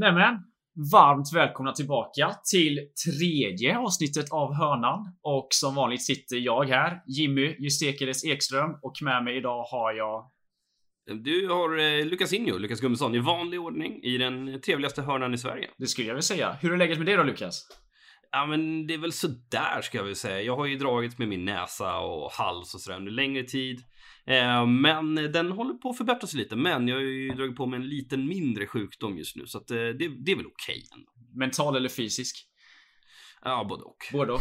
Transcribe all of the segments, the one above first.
Nämen, varmt välkomna tillbaka till tredje avsnittet av Hörnan. Och som vanligt sitter jag här, Jimmy Justekeles Ekström. Och med mig idag har jag... Du har eh, Lukas Injo, Lukas Gummesson, i vanlig ordning i den trevligaste hörnan i Sverige. Det skulle jag väl säga. Hur är läget med dig då Lukas? Ja, men det är väl sådär ska jag väl säga. Jag har ju dragit med min näsa och hals och sådär under längre tid. Eh, men den håller på att förbättras lite. Men jag har ju dragit på mig en liten mindre sjukdom just nu. Så att, eh, det, det är väl okej ändå. Mental eller fysisk? Ja, både och. Både och.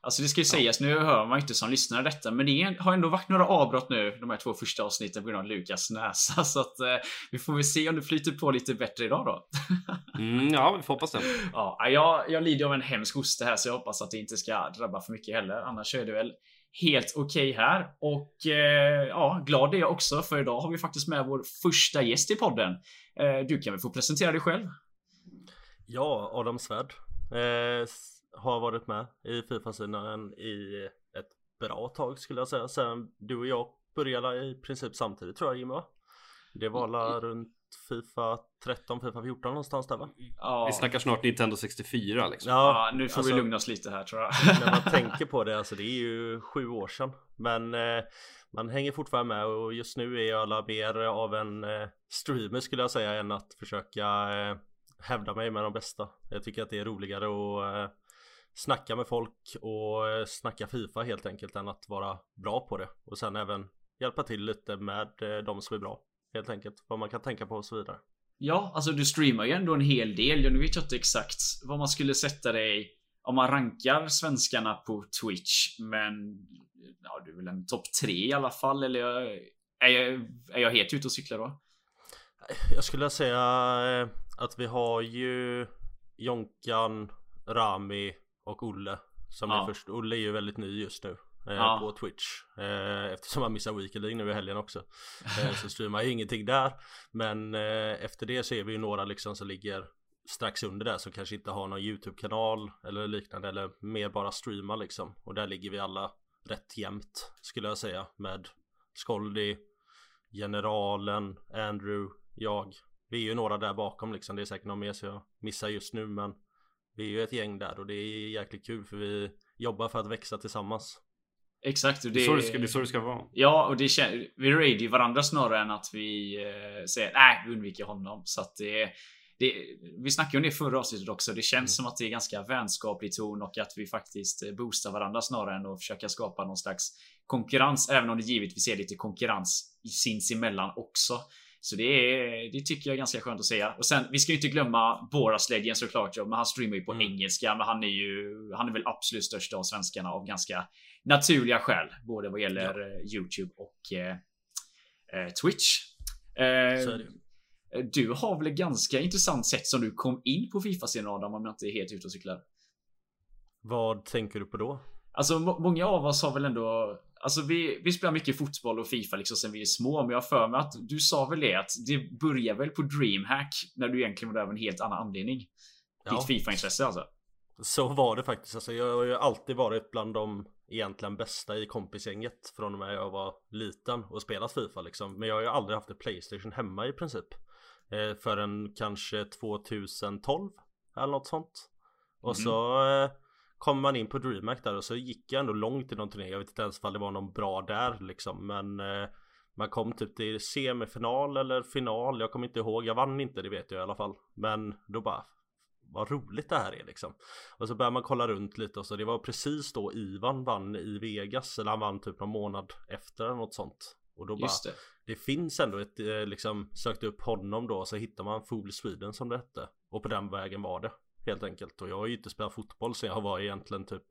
Alltså det ska ju sägas, nu hör man ju inte som lyssnar detta, men det har ändå varit några avbrott nu de här två första avsnitten på grund av Lukas näsa. Så att eh, vi får väl se om det flyter på lite bättre idag då. Mm, ja, vi får hoppas det. ja, jag, jag lider av en hemsk hosta här så jag hoppas att det inte ska drabba för mycket heller. Annars är det väl helt okej okay här. Och eh, ja, glad är jag också för idag har vi faktiskt med vår första gäst i podden. Eh, du kan väl få presentera dig själv? Ja, Adam Svärd. Eh, har varit med i Fifa-sidan i ett bra tag skulle jag säga. Sen du och jag började i princip samtidigt tror jag Jimmy va? Det var la runt Fifa 13, Fifa 14 någonstans där va? Ja. Vi snackar snart Nintendo 64 liksom. Ja, nu får alltså, vi lugna oss lite här tror jag. när man tänker på det, alltså det är ju sju år sedan. Men eh, man hänger fortfarande med och just nu är jag alla mer av en eh, streamer skulle jag säga än att försöka eh, hävda mig med de bästa. Jag tycker att det är roligare att eh, snacka med folk och eh, snacka Fifa helt enkelt än att vara bra på det. Och sen även hjälpa till lite med eh, de som är bra. Helt enkelt. Vad man kan tänka på och så vidare. Ja, alltså du streamar ju ändå en hel del. Nu vet jag inte exakt vad man skulle sätta dig om man rankar svenskarna på Twitch. Men ja, du är väl en topp tre i alla fall. Eller är jag, är jag helt ute och cyklar då? Jag skulle säga eh, att vi har ju Jonkan, Rami och Olle som ja. är först. Olle är ju väldigt ny just nu eh, ja. på Twitch eh, eftersom han missar Weekend League nu i helgen också. Eh, så streamar jag ingenting där. Men eh, efter det så är vi ju några liksom som ligger strax under där som kanske inte har någon YouTube-kanal eller liknande eller mer bara streamar liksom. Och där ligger vi alla rätt jämnt skulle jag säga med Skoldy, Generalen, Andrew, jag. Vi är ju några där bakom liksom. Det är säkert någon mer så jag missar just nu men vi är ju ett gäng där och det är jäkligt kul för vi jobbar för att växa tillsammans. Exakt. Och det, det, är så det, ska, det är så det ska vara. Ja, och det vi raidar ju varandra snarare än att vi eh, säger nej, vi undviker honom. Så att det, det, vi snackade om det förra avsnittet också. Det känns mm. som att det är ganska vänskaplig ton och att vi faktiskt eh, boostar varandra snarare än att försöka skapa någon slags konkurrens. Även om det givetvis är lite konkurrens sinsemellan också. Så det, är, det tycker jag är ganska skönt att säga. Och sen, vi ska ju inte glömma Boras Legend såklart. Men han streamar ju på mm. engelska. Men han är ju, han är väl absolut störst av svenskarna av ganska naturliga skäl. Både vad gäller ja. Eh, YouTube och eh, eh Twitch. Eh, du har väl ett ganska intressant sätt som du kom in på Fifa-scenen Adam om jag inte är helt ute och cyklar. Vad tänker du på då? Alltså många av oss har väl ändå Alltså vi, vi spelar mycket fotboll och Fifa liksom sen vi är små, men jag har för mig att du sa väl det att det börjar väl på DreamHack när du egentligen var där av en helt annan anledning. Ja. Ditt Fifa-intresse alltså. Så var det faktiskt. Alltså jag har ju alltid varit bland de egentligen bästa i kompisgänget från och med jag var liten och spelat Fifa liksom. Men jag har ju aldrig haft ett Playstation hemma i princip. Eh, förrän kanske 2012 eller något sånt. Och mm. så eh, Kommer man in på DreamHack där och så gick jag ändå långt i någon turné. Jag vet inte ens om det var någon bra där liksom. Men eh, man kom typ till semifinal eller final. Jag kommer inte ihåg. Jag vann inte, det vet jag i alla fall. Men då bara vad roligt det här är liksom. Och så börjar man kolla runt lite och så det var precis då Ivan vann i Vegas. Eller han vann typ någon månad efter eller något sånt. Och då bara, det. det. finns ändå ett, eh, liksom, sökte upp honom då så hittar man Fool Sweden som det hette. Och på den vägen var det. Helt enkelt. Och jag har ju inte spelat fotboll sen jag var egentligen typ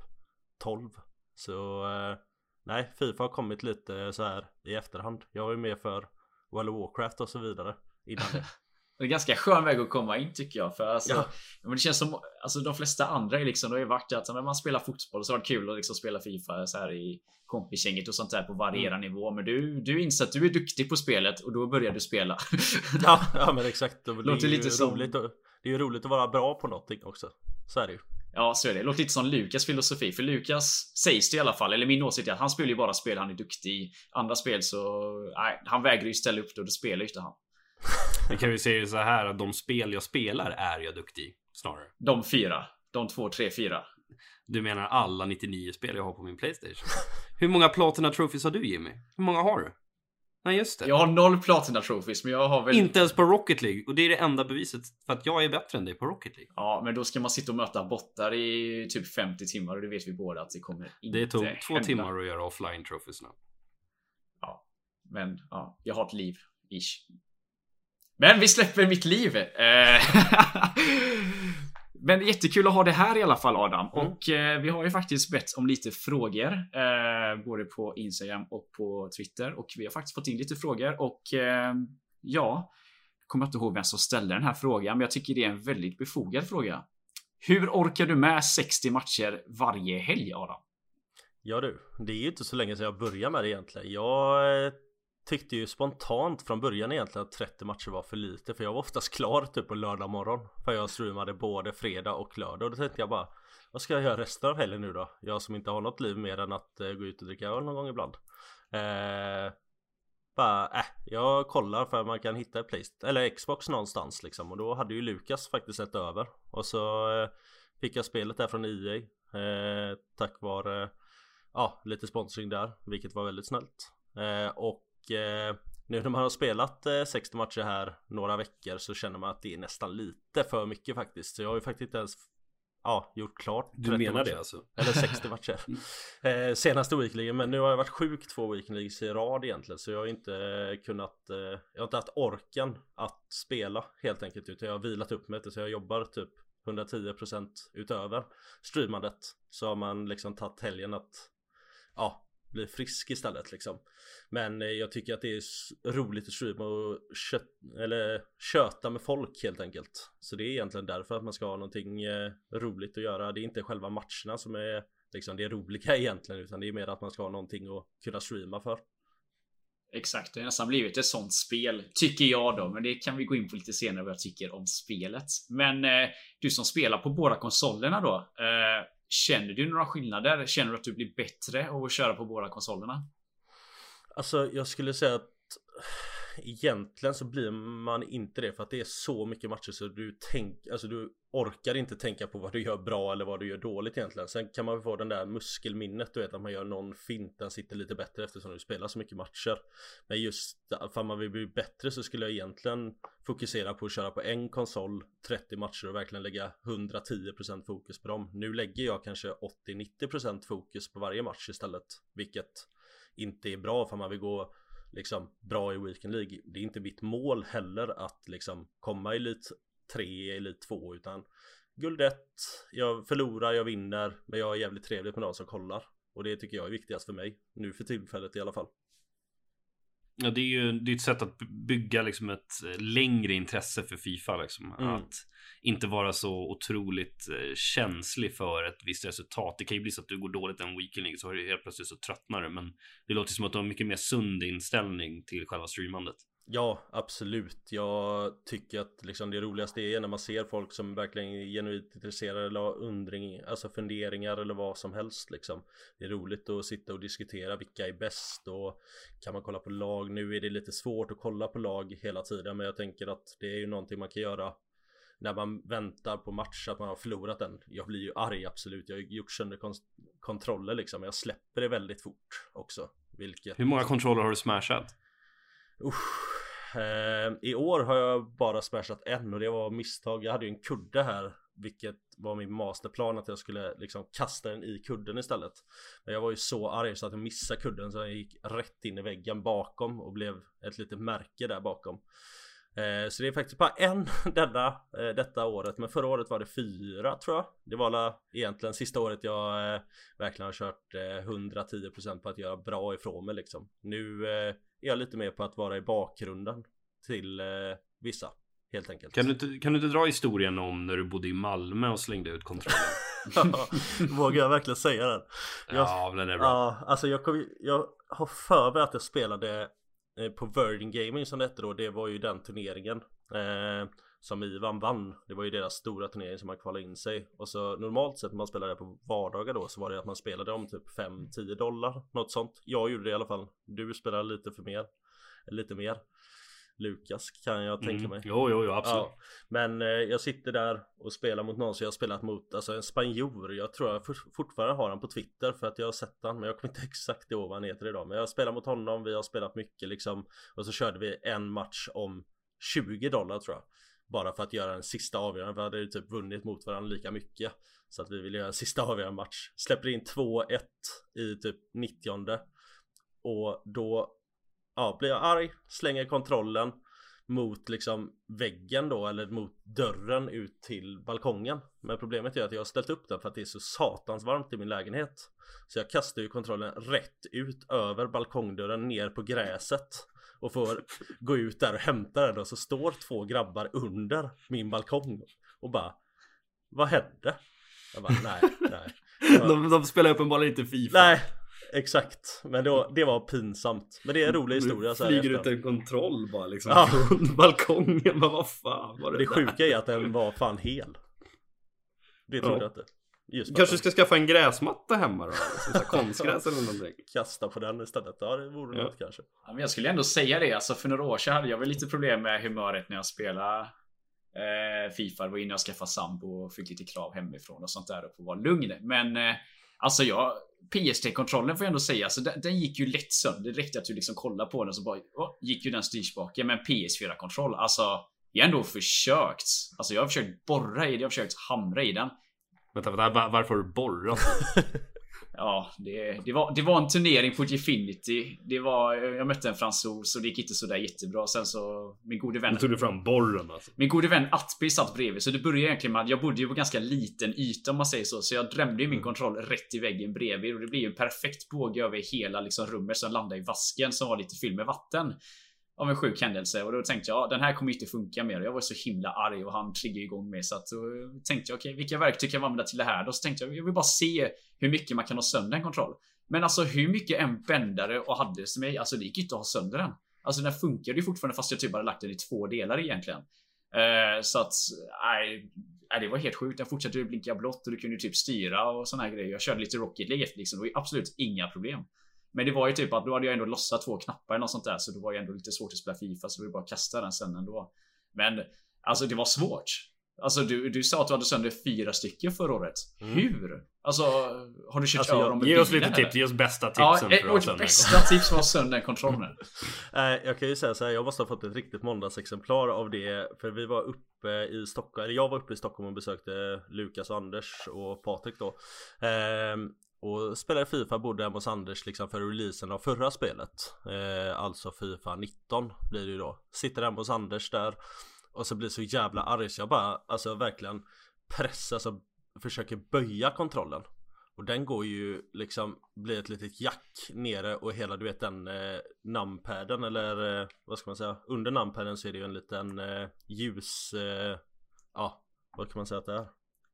12. Så eh, nej, Fifa har kommit lite så här i efterhand. Jag var ju med för World of Warcraft och så vidare innan det. Det är en ganska skön väg att komma in tycker jag. För alltså, ja. men det känns som alltså, de flesta andra är liksom, det har varit att när man spelar fotboll så har det kul att liksom spela Fifa så här i kompisgänget och sånt där på varierande mm. nivå. Men du, du inser att du är duktig på spelet och då börjar du spela. ja, ja men exakt. Det Låter lite roligt som... Det är ju roligt att vara bra på någonting också. Så är det ju. Ja, så är det. Låter lite som Lukas filosofi. För Lukas sägs det i alla fall, eller min åsikt är att han spelar ju bara spel han är duktig i. Andra spel så, nej, han vägrar ju ställa upp då, då spelar ju inte han. Vi kan ju säga så här att de spel jag spelar är jag duktig i, snarare. De fyra. De två, tre, fyra. Du menar alla 99 spel jag har på min Playstation? Hur många Platina Trophies har du Jimmy? Hur många har du? Nej just det. Jag har noll Platina Trophies, men jag har väl... Inte ens på Rocket League. Och det är det enda beviset för att jag är bättre än dig på Rocket League. Ja, men då ska man sitta och möta bottar i typ 50 timmar och det vet vi båda att det kommer inte Det tog två hända. timmar att göra offline trophiesna. Men ja, jag har ett liv. Ish. Men vi släpper mitt liv. Eh, Men jättekul att ha det här i alla fall Adam. Mm. Och eh, vi har ju faktiskt bett om lite frågor. Eh, både på Instagram och på Twitter. Och vi har faktiskt fått in lite frågor. Och eh, ja, jag kommer inte ihåg vem som ställde den här frågan. Men jag tycker det är en väldigt befogad fråga. Hur orkar du med 60 matcher varje helg Adam? Ja du, det är ju inte så länge sedan jag började med det egentligen. Jag eh, tyckte ju spontant från början egentligen att 30 matcher var för lite för jag var oftast klar typ på lördag morgon för jag streamade både fredag och lördag och då tänkte jag bara vad ska jag göra resten av helgen nu då? Jag som inte har något liv mer än att eh, gå ut och dricka öl någon gång ibland. Eh, bara, äh, jag kollar för att man kan hitta ett Playstation eller Xbox någonstans liksom och då hade ju Lukas faktiskt sett över och så eh, fick jag spelet där från EA eh, tack vare ja, lite sponsring där, vilket var väldigt snällt. Eh, och nu när man har spelat eh, 60 matcher här några veckor så känner man att det är nästan lite för mycket faktiskt. Så jag har ju faktiskt inte ens ja, gjort klart Du 30 menar matcher. det alltså? Eller 60 matcher. Eh, senaste weekligen, men nu har jag varit sjuk två weekligs i rad egentligen. Så jag har inte kunnat, eh, jag har inte haft orken att spela helt enkelt. Utan jag har vilat upp mig så jag jobbar typ 110% utöver streamandet. Så har man liksom tagit helgen att ja, bli frisk istället liksom. Men eh, jag tycker att det är roligt att streama och kött, eller köta med folk helt enkelt. Så det är egentligen därför att man ska ha någonting eh, roligt att göra. Det är inte själva matcherna som är liksom det roliga egentligen utan det är mer att man ska ha någonting att kunna streama för. Exakt, det har nästan blivit ett sånt spel. Tycker jag då, men det kan vi gå in på lite senare vad jag tycker om spelet. Men eh, du som spelar på båda konsolerna då. Eh, känner du några skillnader? Känner du att du blir bättre av att köra på båda konsolerna? Alltså jag skulle säga att Egentligen så blir man inte det för att det är så mycket matcher så du tänk, alltså du orkar inte tänka på vad du gör bra eller vad du gör dåligt egentligen. Sen kan man få den där muskelminnet du vet att man gör någon fint, den sitter lite bättre eftersom du spelar så mycket matcher. Men just för man vill bli bättre så skulle jag egentligen fokusera på att köra på en konsol 30 matcher och verkligen lägga 110% fokus på dem. Nu lägger jag kanske 80-90% fokus på varje match istället, vilket inte är bra för man vill gå liksom bra i Weekend League. Det är inte mitt mål heller att liksom komma i Elit 3, Elit 2 utan Guld 1, jag förlorar, jag vinner men jag är jävligt trevligt med de som kollar. Och det tycker jag är viktigast för mig, nu för tillfället i alla fall. Ja, det är ju det är ett sätt att bygga liksom ett eh, längre intresse för Fifa. Liksom. Mm. Att inte vara så otroligt eh, känslig för ett visst resultat. Det kan ju bli så att du går dåligt en weekend så har du helt plötsligt så tröttnar du. Men det låter som att du har en mycket mer sund inställning till själva streamandet. Ja, absolut. Jag tycker att liksom det roligaste är när man ser folk som verkligen är genuint intresserade eller har undring, alltså funderingar eller vad som helst liksom. Det är roligt att sitta och diskutera vilka är bäst och kan man kolla på lag. Nu är det lite svårt att kolla på lag hela tiden men jag tänker att det är ju någonting man kan göra när man väntar på match att man har förlorat den. Jag blir ju arg absolut. Jag har gjort sönder kon- kontroller liksom. Jag släpper det väldigt fort också. Vilket Hur många kontroller har du smashat? Usch. Eh, I år har jag bara smashat en och det var misstag. Jag hade ju en kudde här vilket var min masterplan att jag skulle liksom kasta den i kudden istället. Men jag var ju så arg så att jag missade kudden så jag gick rätt in i väggen bakom och blev ett litet märke där bakom. Eh, Så det är faktiskt bara en denna, eh, detta året Men förra året var det fyra tror jag Det var alla, egentligen sista året jag eh, verkligen har kört eh, 110% på att göra bra ifrån mig liksom Nu eh, är jag lite mer på att vara i bakgrunden till eh, vissa Helt enkelt Kan du, inte, kan du inte dra historien om när du bodde i Malmö och slängde ut kontrollen? Vågar jag verkligen säga den? Jag- ja, men den är bra. Ja, alltså jag, kom, jag har för mig att jag spelade eh, på Virgin Gaming som det hette då. Det var ju den turneringen eh, som Ivan vann. Det var ju deras stora turnering som man kvalade in sig. Och så normalt sett när man spelade på vardagar då så var det att man spelade om typ 5-10 dollar. Något sånt. Jag gjorde det i alla fall. Du spelade lite för mer. Lite mer. Lukas kan jag tänka Mm. mig. Jo, jo, jo, absolut. Ja, men eh, jag sitter där och spelar mot någon som jag har spelat mot, alltså en spanjor. Jag tror jag for- fortfarande har han på Twitter för att jag har sett han, men jag kommer inte exakt ihåg vad han heter idag. Men jag har spelat mot honom, vi har spelat mycket liksom. Och så körde vi en match om 20 dollar tror jag. Bara för att göra en sista avgörande. Vi hade ju typ vunnit mot varandra lika mycket. Så att vi ville göra en sista avgörande match. Släpper in 2-1 i typ 90 Och då ja, blir jag arg, slänger kontrollen mot liksom väggen då eller mot dörren ut till balkongen. Men problemet är att jag har ställt upp den för att det är så satans varmt i min lägenhet. Så jag kastar ju kontrollen rätt ut över balkongdörren ner på gräset. Och får gå ut där och hämta den och så står två grabbar under min balkong och bara Vad hände? Jag bara nej, nej. De, de spelar uppenbarligen inte Fifa. Nej, exakt. Men då, det var pinsamt. Men det är en rolig historia så här Flyger efter. ut en kontroll bara liksom Ja. från balkongen. Men vad fan var det Det där? sjuka är att den var fan hel. Det trodde Ja. jag inte. Kanske att ska skaffa en gräsmatta hemma då? Liksom konstgräs eller någonting. kasta på den istället. Ja, det vore Ja. något kanske. Ja, men jag skulle ändå säga det. Alltså för några år sedan hade jag väl lite problem med humöret när jag spelade eh, Fifa. Det var innan jag skaffade sambo och fick lite krav hemifrån och sånt där och få vara lugn. Men eh, alltså jag PST-kontrollen får jag ändå säga, alltså den, den gick ju lätt sönder. Det räckte att du liksom kolla på den så bara åh, gick ju den styrspaken. Men PS4-kontroll, alltså jag har ändå försökt. Alltså jag har försökt borra i det, jag har försökt hamra i den. Vänta, vänta, var- varför har du borrat? Ja, det, det, var, det var en turnering på Gfinity. Det var, jag mötte en fransos och det gick inte sådär jättebra. Sen så, min gode vän Nu tog du fram borren alltså. Min gode vän Atpi satt bredvid, så det började egentligen med att jag bodde ju på ganska liten yta om man säger så. Så jag drämde ju min kontroll rätt i väggen bredvid och det blev ju en perfekt båge över hela liksom, rummet som landade i vasken som var lite fylld med vatten. Av en sjuk händelse och då tänkte jag, den här kommer inte funka mer. Jag var så himla arg och han triggade igång mig så att då tänkte jag, okej, vilka verktyg kan jag använda till det här? Då så tänkte jag, jag vill bara se hur mycket man kan ha sönder en kontroll. Men alltså hur mycket en bändare och hade till mig, alltså det gick inte att ha sönder den. Alltså den funkade ju fortfarande fast jag typ hade lagt den i två delar egentligen. Eh, så att, nej, nej, det var helt sjukt. Den fortsatte ju blinka blått och du kunde ju typ styra och såna här grejer. Jag körde lite Rocket League efter liksom. Det var ju absolut inga problem. Men det var ju typ att då hade jag ändå lossat två knappar eller något sånt där. Så det var ju ändå lite svårt att spela Fifa. Så det var bara att kasta den sen ändå. Men alltså det var svårt. Alltså du, du sa att du hade sönder fyra stycken förra året. Mm. Hur? Alltså har du kört Alltså, över dem med Ge oss lite tips, ge oss bästa Ja, tipsen att ha vårt bästa tips var sönder kontrollen. Jag kan ju säga så här, jag måste ha fått ett riktigt måndagsexemplar av det För vi var uppe i Stockholm, eller jag var uppe i Stockholm och besökte Lukas och Anders och Patrik då ehm, och spelade Fifa, bodde hemma hos Anders liksom för releasen av förra spelet. Eh, Alltså Fifa 19 blir det ju då. Sitter hemma hos Anders där Och så blir så jävla arg så jag bara, alltså verkligen pressar, alltså försöker böja kontrollen. Och den går ju liksom Blir ett litet jack nere och hela du vet den eh, numpaden eller eh, vad ska man säga? Under numpaden så är det ju en liten eh, ljus eh, Ja Vad kan man säga att det är?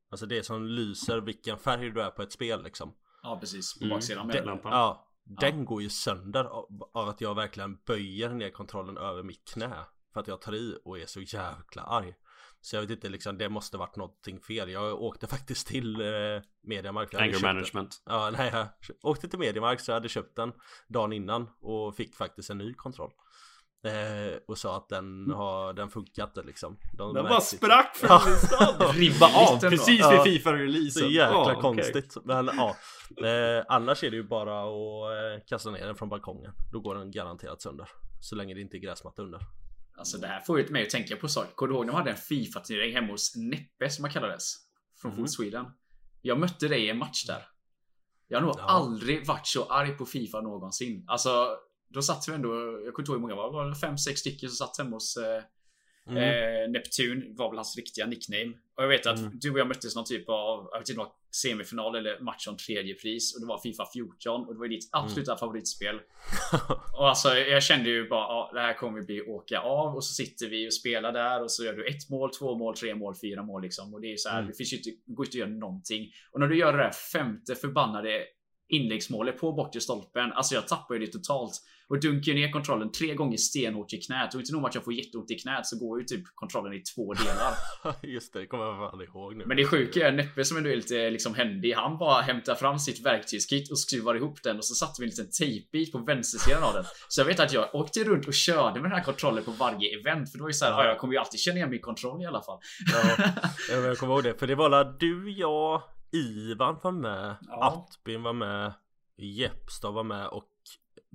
Alltså det som lyser vilken färg du är på ett spel liksom. Ja precis, på Mm. baksidan med lampan. Ja Den går ju sönder av, av att jag verkligen böjer ner kontrollen över mitt knä För att jag tar i och är så jäkla arg Så jag vet inte liksom det måste varit någonting fel Jag åkte faktiskt till eh, hade Anger den. management. Ja, nej, jag åkte till Mediamarkt så jag hade köpt den dagen innan och fick faktiskt en ny kontroll. Eh, och sa att den har, den funkar inte liksom. De Den bara sprack från Ja. Ribba av Precis vid Fifa-releasen. Så jäkla okej. konstigt. Men ja. Eh, annars är det ju bara att eh, kasta ner den från balkongen. Då går den garanterat sönder. Så länge det inte är gräsmatta under. Alltså det här får ju mig att tänka på saker. Kommer du ihåg när de hade en Fifa-turnering hemma hos Neppe som han kallades? Från Mhm. Food Sweden. Jag mötte dig i en match där. Jag har nog Ja. aldrig varit så arg på Fifa någonsin. Alltså, då satt vi ändå, jag kommer inte ihåg hur många var, var det fem, sex stycken som satt hemma hos eh, Mm. Eh, Neptun var väl hans riktiga nickname. Och jag vet att Mm. du och jag möttes någon typ av, jag vet inte semifinal eller match om tredje pris. Och det var Fifa 14 och det var ditt absoluta Mm. favoritspel. Och alltså jag kände ju bara, ja, det här kommer bli åka av. Och så sitter vi och spelar där och så gör du ett mål, två mål, tre mål, fyra mål liksom. Och det är så här, Mm. det finns ju inte, går inte att göra någonting. Och när du gör det där femte förbannade inläggsmålet på bortre stolpen. Alltså jag tappar ju det totalt. Och dunkar ner kontrollen tre gånger stenhårt i knät. Och inte nog med att jag får jätteont i knät så går ju typ kontrollen i två delar. Just det, det kommer jag fan ihåg nu. Men det sjuka är Neppe som ändå är lite liksom händig. Han bara hämtar fram sitt verktygskit och skruvar ihop den och så satte vi en liten tejpbit på vänstersidan av den. Så jag vet att jag åkte runt och körde med den här kontrollen på varje event. För då är det så här, ja. jag kommer ju alltid känna igen min kontroll i alla fall. Ja, jag kommer ihåg det. För det var la du, jag, Ivan var med, ja. Atbin var med, Jeppstad var med och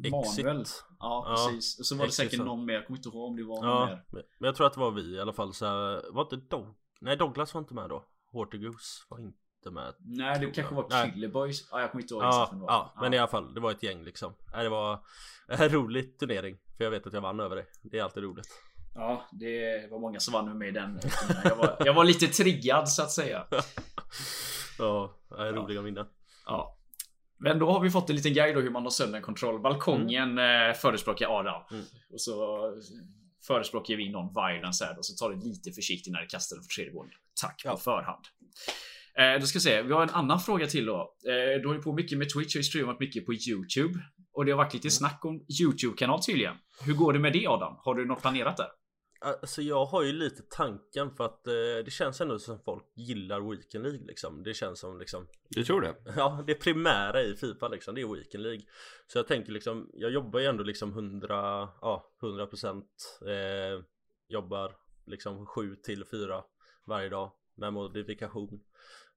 Exit. Manuel. Ja, precis. Och så var det säkert någon mer. Jag kommer inte ihåg om det var ja, någon mer. Men jag tror att det var vi i alla fall. Så var inte Dog... Nej, Douglas var inte med då. Hortigoose var inte med. Nej, det kanske var Killer Boys. Ja, jag kommer inte ihåg ja, exakt ja, ja, men i alla fall. Det var ett gäng liksom. Det var en rolig turnering. För jag vet att jag vann över dig. Det är alltid roligt. Ja, det var många som vann med mig den. Jag var, jag var lite triggad så att säga. ja, roliga minnen. Ja. Men då har vi fått en liten guide då hur man har sönder en kontroll. Balkongen mm. förespråkar Adam. Mm. Och så förespråkar vi någon violence här då. Så ta det lite försiktigt när du kastar den för tredje gången. Tack ja. på förhand. Eh, då ska vi se, vi har en annan fråga till då. Eh, du har ju på mycket med Twitch och streamat mycket på YouTube. Och det har varit lite mm. snack om YouTube-kanal tydligen. Hur går det med det Adam? Har du något planerat där? Alltså jag har ju lite tanken för att eh, det känns ändå som folk gillar Weekend League liksom. Det känns som liksom Du tror det? Ja, det primära i Fifa liksom, det är Weekend League. Så jag tänker liksom, jag jobbar ju ändå liksom 100, ja 100% eh, Jobbar liksom 7 till 4 varje dag med modifikation.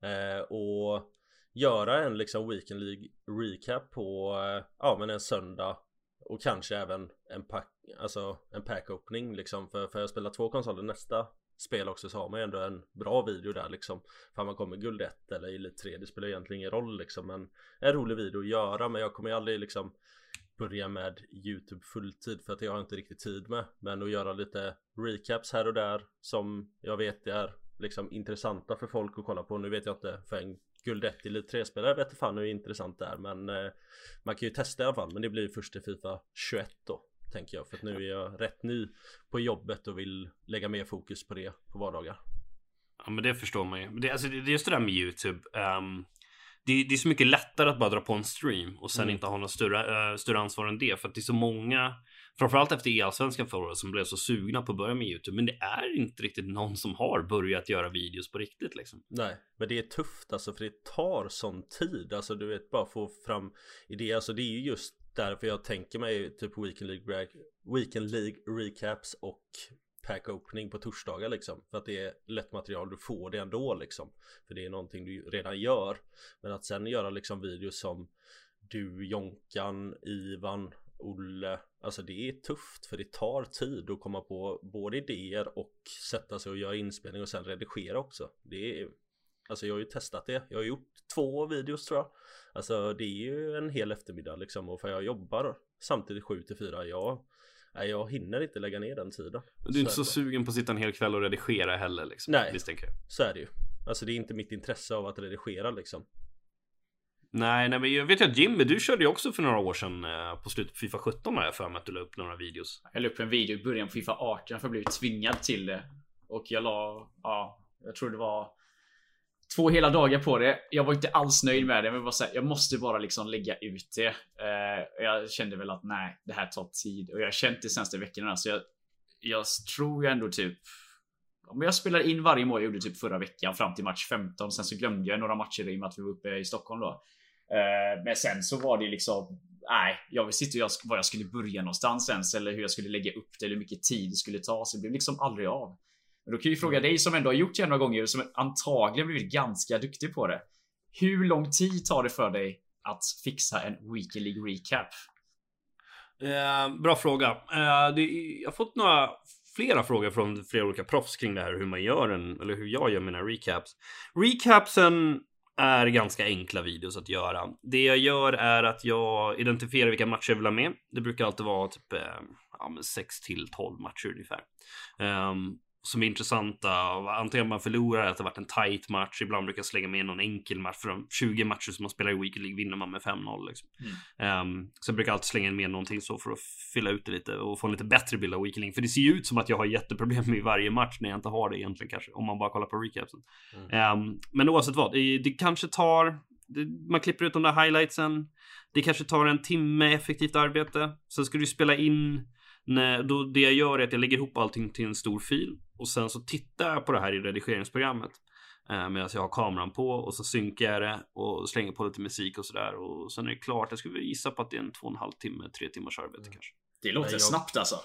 Eh, Och göra en liksom Weekend League recap på, eh, ja men en söndag och kanske även en pack, alltså en pack opening liksom. För, för jag spelar två konsoler nästa spel också så har man ju ändå en bra video där liksom. För man kommer guld 1 eller Elite 3 det spelar egentligen ingen roll liksom men En rolig video att göra. Men jag kommer ju aldrig liksom Börja med Youtube fulltid för att jag har inte riktigt tid med Men att göra lite recaps här och där som jag vet är liksom intressanta för folk att kolla på. Nu vet jag inte för en Guld 1 Elite 3 spelare vet fan hur intressant det är men eh, Man kan ju testa i alla fall men det blir först i Fifa 21 då Tänker jag för att nu är jag rätt ny på jobbet och vill lägga mer fokus på det på vardagar Ja men det förstår man ju. Det, alltså, det, det är just det där med YouTube. Um, det, det, är så mycket lättare att bara dra på en stream och sen mm. inte ha något större, uh, större ansvar än det. För att det är så många Framförallt efter e-allsvenskan förra året som blev så sugna på att börja med Youtube. Men det är inte riktigt någon som har börjat göra videos på riktigt liksom. Nej, men det är tufft alltså för det tar sån tid. Alltså du vet bara få fram idéer. Alltså det är ju just därför jag tänker mig typ Weekend League, Weekend League recaps och pack opening på torsdagar liksom För att det är lätt material, du får det ändå liksom För det är någonting du redan gör Men att sen göra liksom videos som Du, Jonkan, Ivan, Olle Alltså det är tufft för det tar tid att komma på både idéer och sätta sig och göra inspelning och sen redigera också. Det är Alltså jag har ju testat det. Jag har gjort två videos tror jag. Alltså det är ju en hel eftermiddag liksom och för jag jobbar samtidigt 7 till 4. Jag, nej, jag hinner inte lägga ner den tiden. Du är inte så, så sugen på att sitta en hel kväll och redigera heller liksom? Nej, misstänker jag. så är det ju. Alltså det är inte mitt intresse av att redigera liksom. Nej, nej, men jag vet ju att Jimmy, du körde ju också för några år sedan eh, på slutet på Fifa 17 har jag för mig att du la upp några videos. Jag la upp en video i början på Fifa 18 för jag blev tvingad till det. Och jag la, ja, jag tror det var två hela dagar på det. Jag var inte alls nöjd med det, men var så här, jag måste bara liksom lägga ut det. Eh, jag kände väl att nej, det här tar tid och jag har känt det senaste veckorna så jag, jag tror ju ändå typ men jag spelade in varje mål jag gjorde typ förra veckan fram till match 15. Sen så glömde jag några matcher i och med att vi var uppe i Stockholm då. Eh, men sen så var det liksom Nej, jag visste inte var jag skulle börja någonstans ens eller hur jag skulle lägga upp det eller hur mycket tid det skulle ta. Så det blev liksom aldrig av. Men då kan jag ju fråga dig som ändå har gjort det några gånger som antagligen blivit ganska duktig på det. Hur lång tid tar det för dig att fixa en Weekly Recap? Eh, bra fråga. Eh, det, jag har fått några flera frågor från flera olika proffs kring det här hur man gör en eller hur jag gör mina recaps. Recapsen är ganska enkla videos att göra. Det jag gör är att jag identifierar vilka matcher jag vill ha med. Det brukar alltid vara typ eh, ja, 6 till 12 matcher ungefär. Um, som är intressanta. Antingen man förlorar, att det varit en tight match. Ibland brukar jag slänga med någon enkel match. För de 20 matcher som man spelar i Weekend League vinner man med 5-0. Liksom. Mm. Um, så jag brukar alltid slänga med någonting så för att fylla ut det lite och få en lite bättre bild av Weekend League. För det ser ju ut som att jag har jätteproblem med varje match när jag inte har det egentligen kanske. Om man bara kollar på recapsen. Mm. Um, men oavsett vad, det, det kanske tar man klipper ut de där highlightsen. Det kanske tar en timme effektivt arbete. Sen ska du spela in. När, då det jag gör är att jag lägger ihop allting till en stor fil och sen så tittar jag på det här i redigeringsprogrammet eh, medan jag har kameran på och så synkar jag det och slänger på lite musik och sådär och sen är det klart. Jag skulle gissa på att det är en två och en halv timme, tre timmars arbete mm. kanske. Det låter jag... snabbt alltså.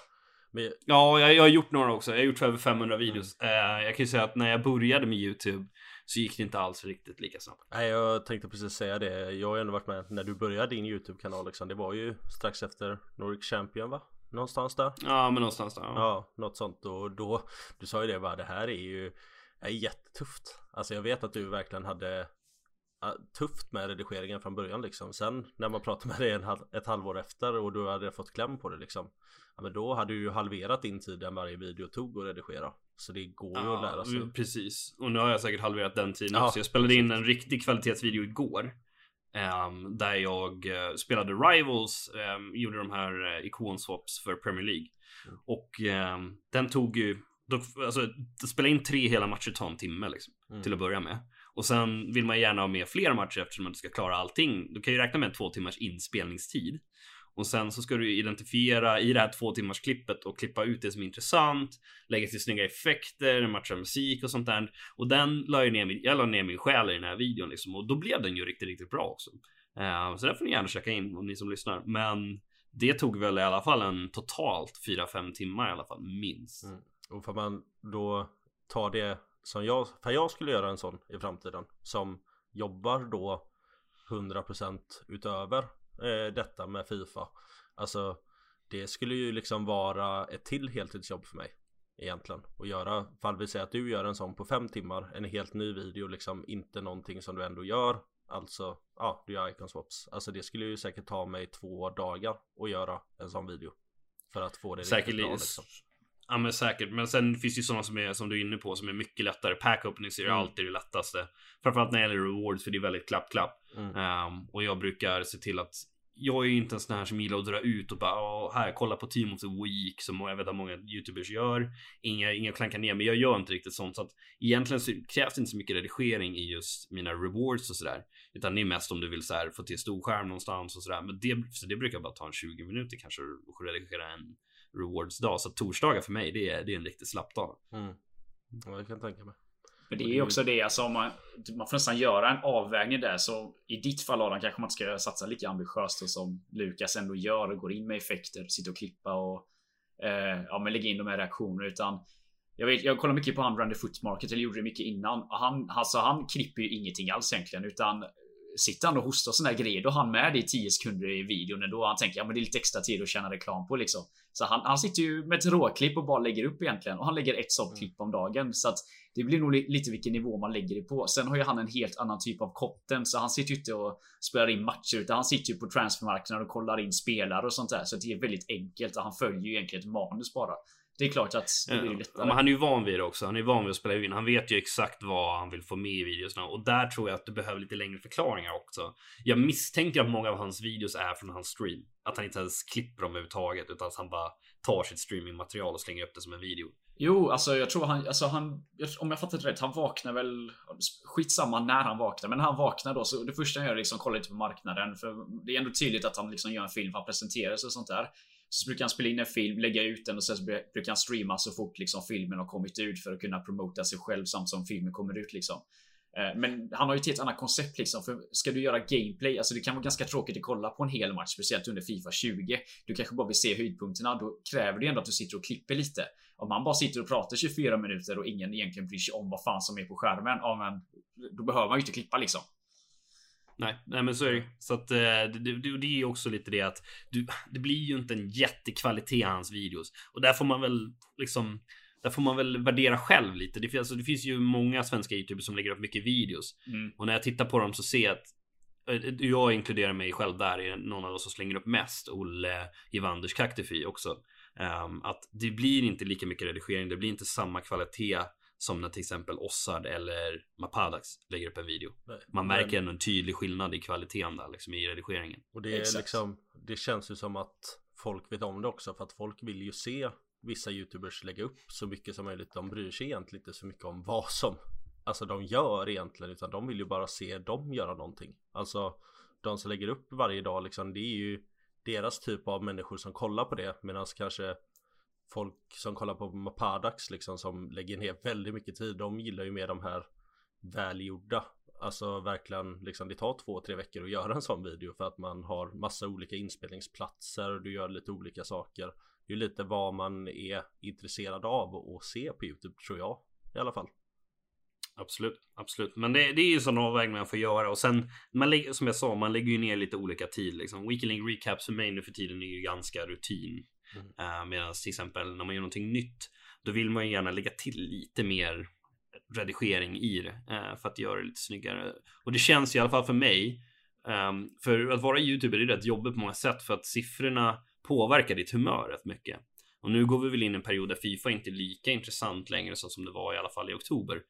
Men... Ja, jag, jag, har gjort några också. Jag har gjort över 500 videos. Mm. Uh, jag kan ju säga att när jag började med YouTube så gick det inte alls riktigt lika snabbt. Nej, jag tänkte precis säga det. Jag har ju ändå varit med när du började din YouTube-kanal liksom. Det var ju strax efter Nordic Champion va? Någonstans där? Ja, men någonstans där. Ja, ja något sånt. Och då, du sa ju det va, det här är ju är jättetufft. Alltså jag vet att du verkligen hade tufft med redigeringen från början liksom. Sen när man pratar med dig en, ett halvår efter och du hade fått kläm på det liksom. Ja, men då hade du ju halverat din tid än varje video tog att redigera. Så det går ju ja, att lära sig. Precis. Och nu har jag säkert halverat den tiden ja, också. Jag spelade in en riktig kvalitetsvideo igår. Um, där jag uh, spelade Rivals, um, gjorde de här uh, ikonswaps för Premier League. Mm. Och um, den tog ju, då, alltså spela in tre hela matcher tar en timme liksom. Mm. Till att börja med. Och sen vill man gärna ha med fler matcher eftersom man ska klara allting. Du kan ju räkna med en två timmars inspelningstid. Och sen så ska du identifiera i det här två timmars klippet och klippa ut det som är intressant. Lägga till snygga effekter, matcha musik och sånt där. Och den la jag ner, jag la ner min själ i den här videon liksom. Och då blev den ju riktigt, riktigt bra också. Uh, så där får ni gärna checka in om ni som lyssnar. Men det tog väl i alla fall en totalt 4-5 timmar i alla fall minst. Mm. Och får man då ta det som jag, för jag skulle göra en sån i framtiden som jobbar då 100% utöver eh, detta med Fifa. Alltså det skulle ju liksom vara ett till heltidsjobb för mig egentligen och göra. Fall vi säger att du gör en sån på fem timmar, en helt ny video liksom, inte någonting som du ändå gör. Alltså, ja, du gör icon swaps. Alltså det skulle ju säkert ta mig två dagar att göra en sån video. För att få det Säkert riktigt bra liksom. Ja men säkert, men sen finns det ju sådana som är som du är inne på som är mycket lättare. Pack openings är ju mm. alltid det lättaste. Framförallt när det gäller rewards för det är väldigt klapp klapp. Mm. Um, och jag brukar se till att jag är ju inte en sån här som gillar att dra ut och bara här här, på Team of the Week som jag vet att många YouTubers gör. Inga, inga klankar ner, men jag gör inte riktigt sånt. Så att egentligen så krävs det inte så mycket redigering i just mina rewards och sådär. Utan det är mest om du vill så här, få till storskärm någonstans och sådär. Men det, så det brukar bara ta en 20 minuter kanske att redigera en rewards dag. Så torsdagar för mig, det är, det är en riktigt slapp dag. Mm. Ja, jag kan tänka mig. Men det är också det, alltså om man, man får nästan göra en avvägning där. Så i ditt fall Adam kanske man inte ska satsa lika ambitiöst som Lukas ändå gör och går in med effekter, sitter och klippa och eh, ja, men lägga in de här reaktionerna. Utan jag, vet, jag kollar mycket på han Randy Footmarket, eller gjorde det mycket innan. Han, alltså, han klipper ju ingenting alls egentligen, utan sitter han och hostar såna här grejer, då har han med det i 10 sekunder i videon. Då han tänker ja, men det är lite extra tid att tjäna reklam på liksom. Så han, han sitter ju med ett råklipp och bara lägger upp egentligen. Och han lägger ett sånt mm. klipp om dagen. Så att det blir nog lite vilken nivå man lägger det på. Sen har ju han en helt annan typ av content. Så han sitter ju inte och spelar in matcher. Utan han sitter ju på transfermarknaden och kollar in spelare och sånt där. Så det är väldigt enkelt. Och han följer ju egentligen ett manus bara. Det är klart att det blir lättare. Ja, men han är ju van vid det också. Han är van vid att spela in. Han vet ju exakt vad han vill få med i videosna och där tror jag att du behöver lite längre förklaringar också. Jag misstänker att många av hans videos är från hans stream. Att han inte ens klipper dem överhuvudtaget utan att han bara tar sitt streamingmaterial och slänger upp det som en video. Jo, alltså jag tror han, alltså han, om jag fattat rätt, han vaknar väl, skitsamma när han vaknar, men när han vaknar då så det första han gör är liksom kolla lite på marknaden. För det är ändå tydligt att han liksom gör en film, han presenterar sig och sånt där. Så brukar han spela in en film, lägga ut den och sen så brukar han streama så fort liksom filmen har kommit ut för att kunna promota sig själv samt som filmen kommer ut liksom. Eh, men han har ju ett helt annat koncept liksom. För ska du göra gameplay, alltså det kan vara ganska tråkigt att kolla på en hel match, speciellt under Fifa 20. Du kanske bara vill se höjdpunkterna, då kräver det ändå att du sitter och klipper lite. Om man bara sitter och pratar 24 minuter och ingen egentligen bryr sig om vad fan som är på skärmen, ja men då behöver man ju inte klippa liksom. Nej, nej men så är det Så att eh, det, det, det är också lite det att du, det blir ju inte en jättekvalitet i hans videos och där får man väl liksom där får man väl värdera själv lite. Det finns, alltså, det finns ju många svenska youtubers som lägger upp mycket videos mm. och när jag tittar på dem så ser jag att eh, jag inkluderar mig själv där, är någon av dem som slänger upp mest. Olle Ivanders Kaktify också. Um, att det blir inte lika mycket redigering, det blir inte samma kvalitet som när till exempel Ossard eller Mapadax lägger upp en video. Nej, Man märker men... ändå en tydlig skillnad i kvaliteten där liksom i redigeringen. Och det är Exakt. liksom Det känns ju som att folk vet om det också för att folk vill ju se vissa youtubers lägga upp så mycket som möjligt. De bryr sig egentligen inte så mycket om vad som Alltså de gör egentligen utan de vill ju bara se dem göra någonting Alltså de som lägger upp varje dag liksom det är ju deras typ av människor som kollar på det medan kanske folk som kollar på Mapadax liksom som lägger ner väldigt mycket tid de gillar ju mer de här välgjorda Alltså verkligen liksom det tar två, tre veckor att göra en sån video för att man har massa olika inspelningsplatser och du gör lite olika saker Det är lite vad man är intresserad av att se på Youtube tror jag i alla fall Absolut, absolut. Men det, det är ju sån avvägning man får göra och sen man lägger, som jag sa, man lägger ju ner lite olika tid liksom. Weekly recaps för mig nu för tiden är ju ganska rutin. Mm. Uh, Medan till exempel när man gör någonting nytt, då vill man ju gärna lägga till lite mer redigering i det uh, för att göra det lite snyggare. Och det känns i alla fall för mig. Um, för att vara youtuber är rätt jobbigt på många sätt för att siffrorna påverkar ditt humör rätt mycket. Och nu går vi väl in i en period där Fifa inte är lika intressant längre så som det var i alla fall i oktober.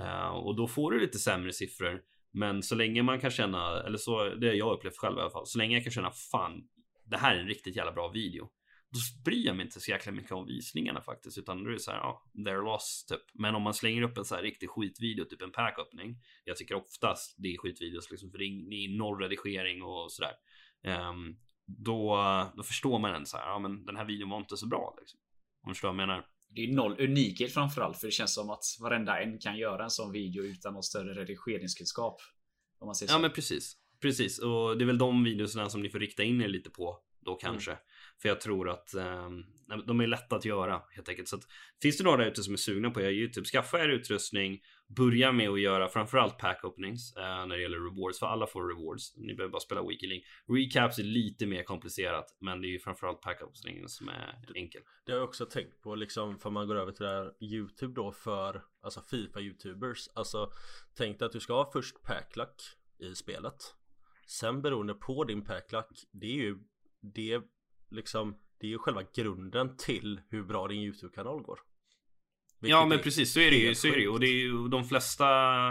Uh, och då får du lite sämre siffror. Men så länge man kan känna, eller så det har jag upplevt själv i alla fall, så länge jag kan känna fan, det här är en riktigt jävla bra video. Då bryr jag mig inte så jäkla mycket om visningarna faktiskt, utan då är det så här, ja, they're lost typ. Men om man slänger upp en så här riktig skitvideo, typ en packöppning. Jag tycker oftast det är skitvideos liksom, för det är noll redigering och sådär. Um, då, då förstår man en så här, ja men den här videon var inte så bra liksom. Om du förstår vad jag menar. Det är noll unikhet framförallt för det känns som att varenda en kan göra en sån video utan någon större redigeringskunskap. Om man säger så. Ja men precis. Precis och det är väl de videorna som ni får rikta in er lite på då kanske. Mm. För jag tror att eh, de är lätta att göra helt enkelt. Så att, finns det några ute som är sugna på göra YouTube, skaffa er utrustning. Börja med att göra framförallt pack openings eh, när det gäller rewards, för alla får rewards. Ni behöver bara spela Weekly Recaps är lite mer komplicerat, men det är ju framförallt pack openings som är enkel. Det har jag också tänkt på, liksom för man går över till det här YouTube då för alltså Fifa YouTubers. Alltså tänk dig att du ska ha först packluck i spelet. Sen beroende på din packluck, det är ju det liksom Det är ju själva grunden till hur bra din YouTube-kanal går. Vilket Ja men precis. Så är det ju, så är det ju. Och det är ju de flesta,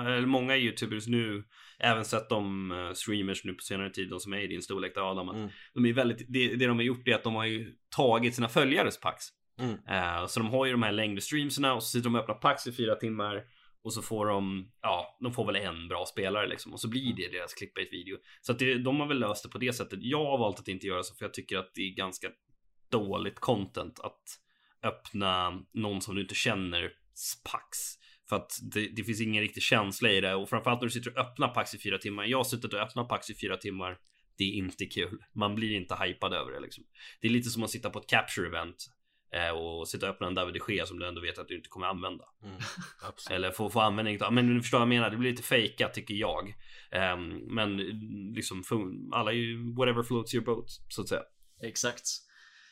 eller många YouTubers nu Även sett de uh, streamers nu på senare tid, de som är i din storlek där Adam mm. De är väldigt, det, det de har gjort är att de har ju tagit sina följares packs. Mm. uh, Så de har ju de här längre streamserna och så sitter de och öppnar packs i fyra timmar och så får de, ja, de får väl en bra spelare liksom och så blir det deras clickbait video. Så att det, de har väl löst det på det sättet. Jag har valt att inte göra så för jag tycker att det är ganska dåligt content att öppna någon som du inte känner Pax. För att det, det, finns ingen riktig känsla i det och framförallt när du sitter och öppnar Pax i fyra timmar. Jag har suttit och öppnat Pax i fyra timmar. Det är inte kul. Man blir inte hypad över det liksom. Det är lite som att sitta på ett capture event och sitta och öppna en David de Gea som du ändå vet att du inte kommer använda. Mm, Eller få, få användning av. Men du förstår vad jag menar. Det blir lite fejkat tycker jag. Um, men liksom alla är ju whatever floats your boat så att säga. Exakt.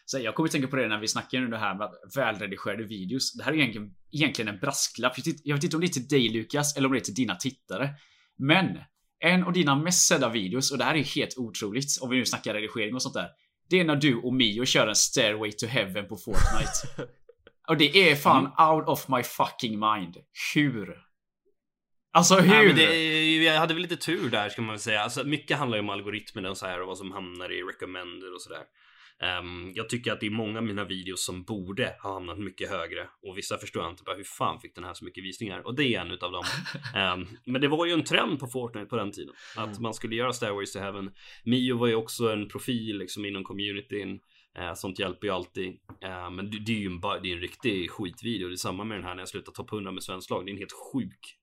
Så jag kommer att tänka på det när vi snackar nu det här med välredigerade videos. Det här är egentligen, egentligen en brasklapp. Jag vet inte om det är till dig Lukas eller om det är till dina tittare. Men en av dina mest sedda videos, och det här är helt otroligt om vi nu snackar redigering och sånt där. Det är när du och Mio kör en Stairway to Heaven på Fortnite. och det är fan mm. out of my fucking mind. Hur? Alltså hur? Ja, det, jag hade väl lite tur där ska man väl säga. Alltså, mycket handlar ju om algoritmerna och så här och vad som hamnar i recommender och sådär. Um, jag tycker att det är många av mina videos som borde ha hamnat mycket högre och vissa förstår jag inte bara hur fan fick den här så mycket visningar och det är en utav dem. Um, men det var ju en trend på Fortnite på den tiden att mm. man skulle göra Stairways to Heaven. Mio var ju också en profil liksom inom communityn. Uh, sånt hjälper ju alltid. Uh, men det, det, är ju en, det är en riktig skitvideo. Det är samma med den här när jag slutar topp 100 med svensk lag. Det är en helt sjuk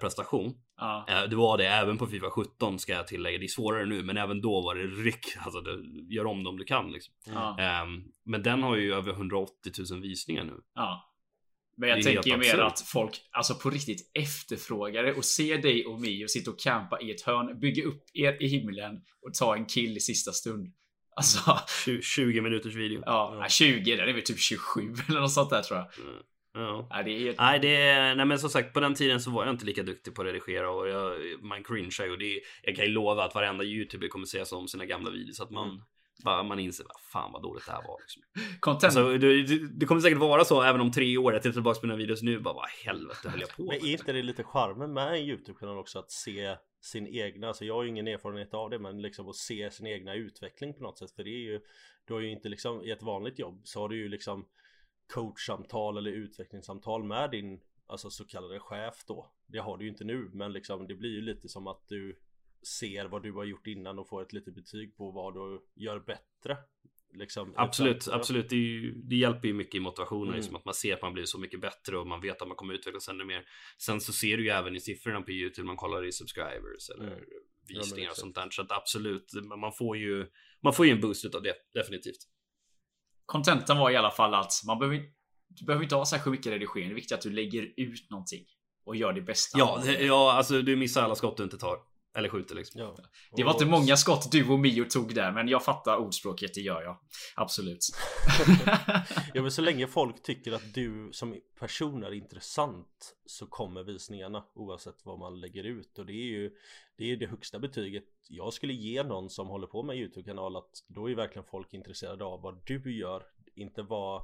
prestation. Ja. Eh, det var det även på Fifa 17 ska jag tillägga. Det är svårare nu, men även då var det ryck. Alltså, det, gör om det om du kan liksom. Ja. Ehm, men den har ju över 180 000 visningar nu. Ja. Men jag tänker ju mer att folk alltså på riktigt efterfrågar det och ser dig och Mio sitta och campa i ett hörn, bygga upp er i himlen och ta en kill i sista stund. Alltså. 20 minuters video. Ja, 20, den är väl typ 27 eller något sånt där tror jag. Mm. Ja. Nej, det är helt... nej, det är, nej men som sagt på den tiden så var jag inte lika duktig på att redigera och jag, man cringear och det är, jag kan ju lova att varenda youtuber kommer säga så om sina gamla videos att man mm. bara man inser vad fan vad dåligt det här var. Liksom. Content. Alltså, det, det, kommer säkert vara så även om tre år. Jag tittar tillbaka på mina videos nu bara vad helvete höll jag på med. Men är inte det lite charmen med en YouTube-kanal också att se sin egna, alltså jag har ju ingen erfarenhet av det men liksom att se sin egna utveckling på något sätt för det är ju Du har ju inte liksom i ett vanligt jobb så har du ju liksom coachsamtal eller utvecklingssamtal med din alltså så kallade chef då. Det har du ju inte nu men liksom det blir ju lite som att du ser vad du har gjort innan och får ett litet betyg på vad du gör bättre. Liksom, absolut, absolut. Det, ju, det, hjälper ju mycket i motivationen, mm. liksom att man ser att man blir så mycket bättre och man vet att man kommer utvecklas ännu mer. Sen så ser du ju även i siffrorna på YouTube, man kollar i subscribers eller mm. visningar och sånt där. Så att absolut, man får ju, man får ju en boost av det, definitivt. Kontentan var i alla fall att man behöver, du behöver inte ha särskilt mycket redigering. Det är viktigt att du lägger ut någonting och gör det bästa. Ja, det, ja alltså du missar alla skott du inte tar. Eller skjuter liksom. Ja. Det var inte många skott du och Mio tog där, men jag fattar ordspråket, det gör jag. Absolut. ja, men så länge folk tycker att du som person är intressant så kommer visningarna oavsett vad man lägger ut och det är ju det är det högsta betyget jag skulle ge någon som håller på med Youtube-kanal att då är verkligen folk intresserade av vad du gör, inte vad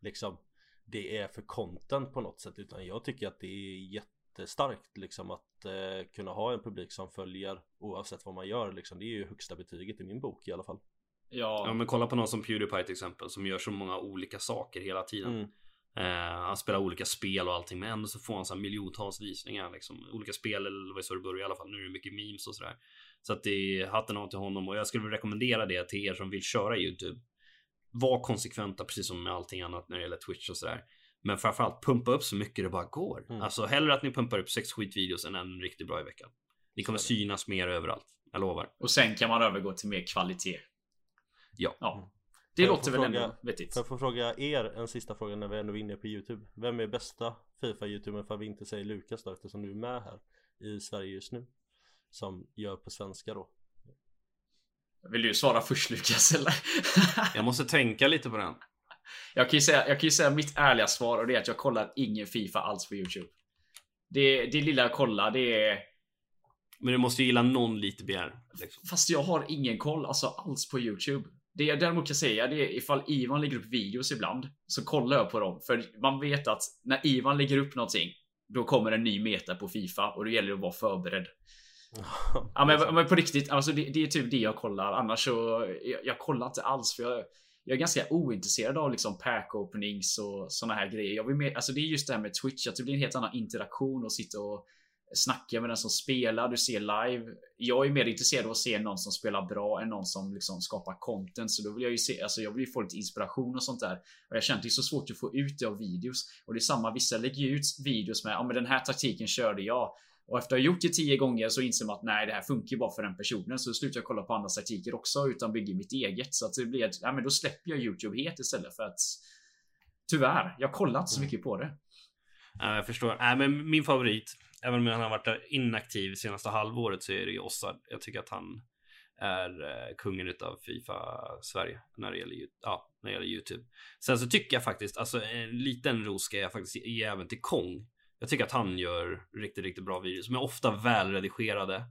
liksom det är för content på något sätt utan jag tycker att det är jätte jättestarkt liksom att eh, kunna ha en publik som följer oavsett vad man gör liksom. Det är ju högsta betyget i min bok i alla fall. Ja, ja men kolla på någon som Pewdiepie till exempel som gör så många olika saker hela tiden. Mm. Eh, han spelar olika spel och allting men ändå så får han så här miljontals visningar liksom. Olika spel eller vad så det börjar i alla fall. Nu är det mycket memes och sådär. Så att det är hatten av till honom och jag skulle vilja rekommendera det till er som vill köra YouTube. Var konsekventa precis som med allting annat när det gäller Twitch och sådär. Men framförallt pumpa upp så mycket det bara går. Mm. Alltså hellre att ni pumpar upp sex skitvideos än en riktigt bra i veckan. Ni kommer synas mer överallt. Jag lovar. Och sen kan man övergå till mer kvalitet. Ja. ja. Mm. Det låter väl fråga, ändå vettigt. Får jag få fråga er en sista fråga när vi ändå är inne på YouTube. Vem är bästa Fifa-youtubern för att vi inte säger Lukas då eftersom du är med här i Sverige just nu? Som gör på svenska då. Vill du svara först Lukas eller? jag måste tänka lite på den. Jag kan ju säga, jag kan säga mitt ärliga svar och det är att jag kollar ingen Fifa alls på YouTube. Det, det lilla jag kollar det är... Men du måste ju gilla någon lite mer. Liksom. Fast jag har ingen koll alltså alls på YouTube. Det jag däremot kan säga det är ifall Ivan lägger upp videos ibland så kollar jag på dem. För man vet att när Ivan lägger upp någonting då kommer en ny meta på Fifa och då gäller det att vara förberedd. ja men, men, på riktigt, alltså det, det, är typ det jag kollar. Annars så, jag, jag kollar inte alls för jag, jag är ganska ointresserad av liksom pack openings och såna här grejer. Jag vill mer, alltså det är just det här med Twitch, att det blir en helt annan interaktion och sitta och snacka med den som spelar, du ser live. Jag är mer intresserad av att se någon som spelar bra än någon som liksom skapar content. Så då vill jag ju se, alltså jag vill ju få lite inspiration och sånt där. Och jag känner att det är så svårt att få ut det av videos. Och det är samma, vissa lägger ut videos med, ja men den här taktiken körde jag. Och efter att ha gjort det tio gånger så inser man att nej, det här funkar bara för den personen. Så slutar jag kolla på andra taktiker också utan bygger mitt eget. Så att det blir, ja men då släpper jag YouTube helt istället för att tyvärr, jag kollar inte så mm. mycket på det. Ja, jag förstår. Nej, men min favorit, även om han har varit inaktiv senaste halvåret så är det ju Ossard. Jag tycker att han är eh, kungen utav Fifa Sverige när det gäller, ja, när det gäller Youtube. Sen så tycker jag faktiskt, alltså en liten ros ska jag faktiskt ge även till Kong jag tycker att han gör riktigt, riktigt bra videos som är ofta välredigerade.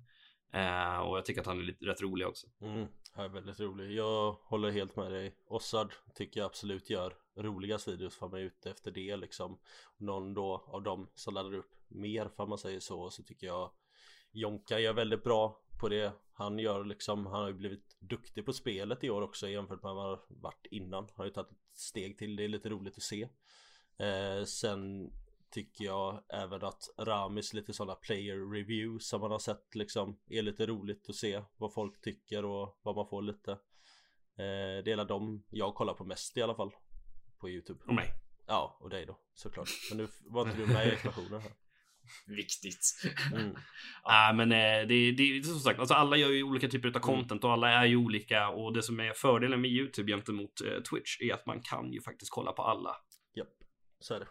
Eh, och jag tycker att han är lite, rätt rolig också. Mm, han är väldigt rolig. Jag håller helt med dig. Ossard tycker jag absolut gör roligast videos för man är ute efter det liksom. Någon då av dem som laddar upp mer för man säger så så tycker jag Jonka gör väldigt bra på det Han gör liksom, han har ju blivit duktig på spelet i år också jämfört med vad han har varit innan Han har ju tagit ett steg till, det är lite roligt att se eh, Sen tycker jag även att Ramis lite sådana player reviews som man har sett liksom är lite roligt att se vad folk tycker och vad man får lite eh, Det är de jag kollar på mest i alla fall På Youtube Och mig Ja, och dig då såklart Men nu var inte du med i ekvationen här Viktigt. Mm. ja. äh, men eh, det, det är som sagt, alltså alla gör ju olika typer av mm. content och alla är ju olika och det som är fördelen med Youtube gentemot eh, Twitch är att man kan ju faktiskt kolla på alla. Japp, så är det.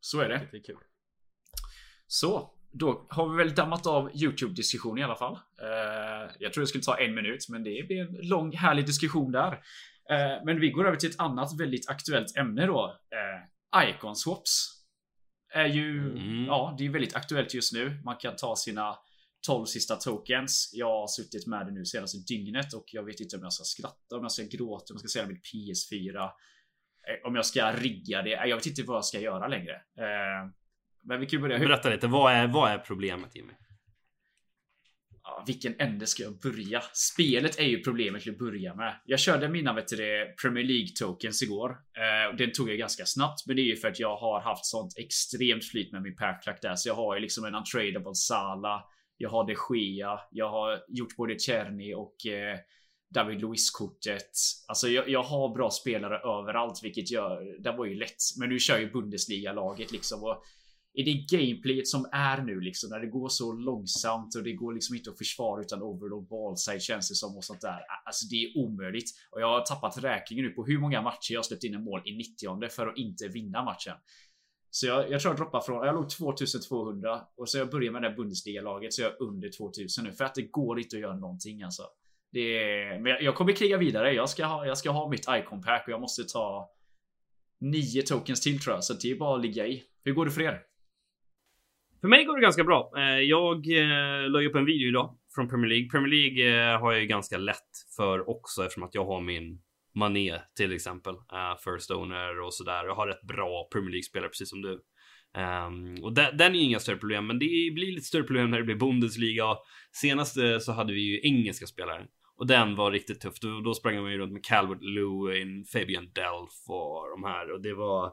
Så är det. Det är kul. Så, då har vi väl dammat av YouTube-diskussion i alla fall. Uh, jag tror det skulle ta en minut, men det blir en lång härlig diskussion där. Uh, men vi går över till ett annat väldigt aktuellt ämne då. Uh, Icon swaps. Är ju, mm. ja, det är väldigt aktuellt just nu. Man kan ta sina 12 sista tokens. Jag har suttit med det nu senaste dygnet och jag vet inte om jag ska skratta, om jag ska gråta, om jag ska säga mitt PS4. Eh, om jag ska rigga det. Jag vet inte vad jag ska göra längre. Eh, men vi kan börja. Berätta lite. Vad är, vad är problemet Jimmy? Ja, vilken ände ska jag börja? Spelet är ju problemet till att börja med. Jag körde mina vet du, Premier League tokens igår. Eh, den tog jag ganska snabbt, men det är ju för att jag har haft sånt extremt flyt med min pairklack där, så jag har ju liksom en untradable Sala. Jag har de Gea. Jag har gjort både Cherny och eh, David Luiz-kortet. Alltså jag, jag, har bra spelare överallt, vilket gör det var ju lätt. Men nu kör ju Bundesliga-laget liksom och i det gameplayet som är nu liksom när det går så långsamt och det går liksom inte att försvara utan overall ballside känns det som och sånt där. Alltså det är omöjligt och jag har tappat räkningen nu på hur många matcher jag släppt in en mål i 90 för att inte vinna matchen. Så jag, jag tror jag droppar från, jag låg 2200 och så jag börjar med det Bundesliga-laget så jag är under 2000 nu för att det går inte att göra någonting alltså. Det är, men jag kommer kriga vidare. Jag ska ha, jag ska ha mitt icon pack och jag måste ta nio tokens till tror jag, så det är bara att ligga i. Hur går det för er? För mig går det ganska bra. Eh, jag eh, la upp en video idag från Premier League. Premier League eh, har jag ju ganska lätt för också eftersom att jag har min Mané till exempel. First owner och sådär. Jag har rätt bra Premier League-spelare precis som du. Um, och den, den är ju inga större problem, men det blir lite större problem när det blir Bundesliga. Senast så hade vi ju engelska spelare och den var riktigt tuff. Då, då sprang man ju runt med Calvert Lewin, Fabian Delf och de här och det var.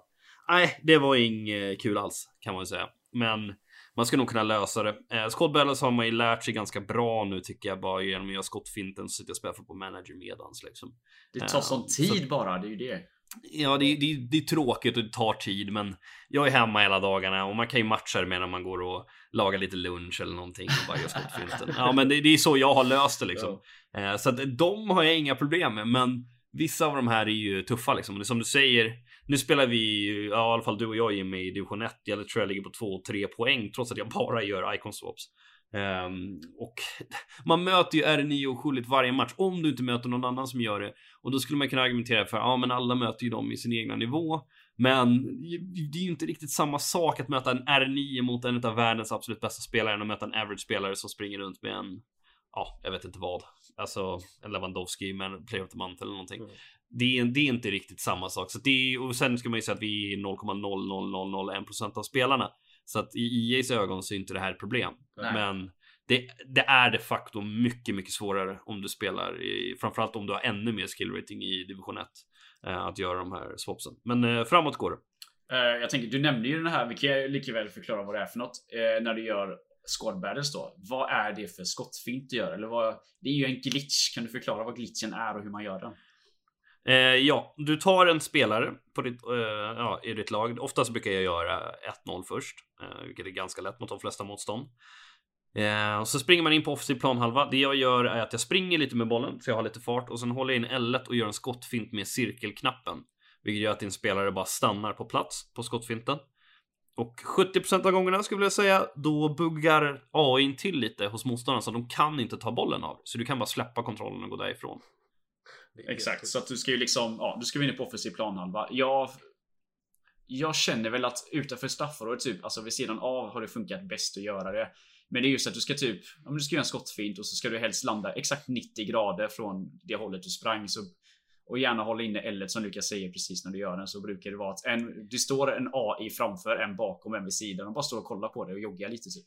Nej, det var inget kul alls kan man ju säga, men man ska nog kunna lösa det. Eh, Scott Bellas har man ju lärt sig ganska bra nu tycker jag bara genom att göra skottfinten så sitter jag och spelar på manager medans liksom. Det tar sån uh, tid så, bara, det är ju det. Ja, det, det, det är tråkigt och det tar tid, men jag är hemma hela dagarna och man kan ju matcha det med när man går och lagar lite lunch eller någonting och bara gör skottfinten. Ja, men det, det, är så jag har löst det liksom. Ja. Eh, så att de har jag inga problem med, men vissa av de här är ju tuffa liksom. Och det som du säger, nu spelar vi, ja, i alla fall du och jag Jimmy i division 1. Jag tror jag ligger på 2-3 poäng trots att jag bara gör icon swaps. Um, och man möter ju R9 och Schullit varje match om du inte möter någon annan som gör det. Och då skulle man kunna argumentera för, ja men alla möter ju dem i sin egna nivå. Men det är ju inte riktigt samma sak att möta en R9 mot en av världens absolut bästa spelare än att möta en average spelare som springer runt med en, ja, jag vet inte vad. Alltså en Lewandowski med en player of the month eller någonting. Mm. Det, är, det är inte riktigt samma sak. Så det är, och sen ska man ju säga att vi är 0,00001% av spelarna. Så att i EAs ögon så är inte det här ett problem. Nej. Men det, det, är de facto mycket, mycket svårare om du spelar i, framförallt om du har ännu mer skill rating i division 1 eh, att göra de här swapsen. Men eh, framåt går det. Uh, jag tänker, du nämnde ju den här, vi kan lika väl förklara vad det är för något. När du gör squad battles då. Vad är det för skottfint du gör? Eller vad, det är ju en glitch. Kan du förklara vad glitchen är och hur man gör den? Eh, ja, du tar en spelare på ditt, eh, ja, i ditt lag. Oftast brukar jag göra 1-0 först, eh, vilket är ganska lätt mot de flesta motstånd. Eh, och så springer man in på offensiv planhalva. Det jag gör är att jag springer lite med bollen så jag har lite fart och sen håller jag in L1 och gör en skottfint med cirkelknappen, vilket gör att din spelare bara stannar på plats på skottfinten. Och 70% av gångerna skulle jag säga, då buggar AI till lite hos motståndarna så de kan inte ta bollen av. Så du kan bara släppa kontrollen och gå därifrån. Exakt, så att du ska ju liksom, ja, du ska vinna på offensiv planhalva. Jag, jag känner väl att utanför straffområdet, typ, alltså vid sidan av har det funkat bäst att göra det. Men det är just att du ska typ, om du ska göra en skottfint och så ska du helst landa exakt 90 grader från det hållet du sprang. Så, och gärna hålla inne L som Lukas säger precis när du gör den så brukar det vara att en, det står en AI framför, en bakom, en vid sidan och bara står och kollar på det och joggar lite typ.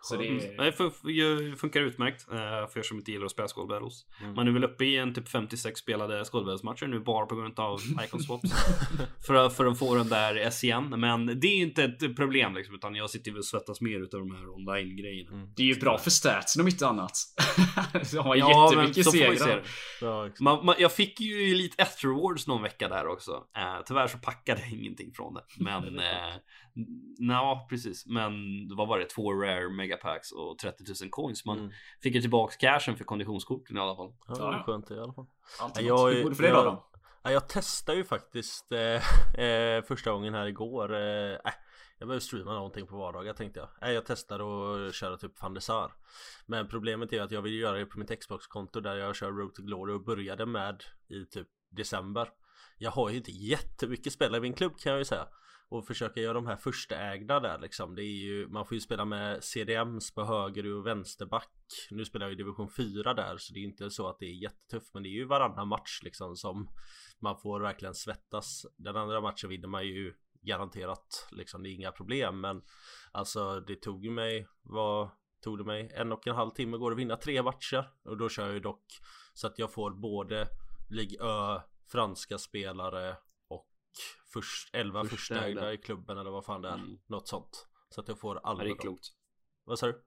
Så det, är... Nej, för, funkar utmärkt uh, för er som inte gillar att spela Skull Battles. Mm. Man är väl uppe i en typ 56 spelade Skull matcher nu bara på grund av Icon Swaps. för, för att få den där SCN. Men det är inte ett problem liksom, utan jag sitter och svettas mer utav de här online grejerna. Mm. Det är ju bra för statsen om inte annat. Har ja, jättemycket segrar. Ja, man, man, jag fick ju Elite 1 rewards någon vecka där också. Uh, tyvärr så packade jag ingenting från det. Men uh, Ja, precis. Men vad var det? Två rare megapacks och 30 000 coins. Man mm. fick ju tillbaka cashen för konditionskorten i alla fall. Ja, det var skönt i alla fall. Alltid jag, Hur går det för dig då? då? Ja, jag testade ju faktiskt eh, eh, första gången här igår. Eh, äh, jag behöver streama någonting på vardagar tänkte jag. Jag testade att köra typ Fandesar. Men problemet är att jag vill göra det på mitt Xbox-konto där jag kör Road to Glory och började med i typ december. Jag har ju inte jättemycket spelare i min klubb kan jag ju säga och försöka göra de här första ägda där liksom. Det är ju, man får ju spela med CDMs på höger och vänsterback. Nu spelar jag i division 4 där så det är inte så att det är jättetufft men det är ju varannan match liksom som man får verkligen svettas. Den andra matchen vinner man ju garanterat liksom. Det är inga problem men alltså det tog ju mig vad tog det mig en och en halv timme går att vinna tre matcher. Och då kör jag ju dock så att jag får både Ligue Ö, franska spelare först, 11 första ägda i klubben eller vad fan det är. Mm. Något sånt. Så att jag får alla. Ja, det är klokt. Vad sa du?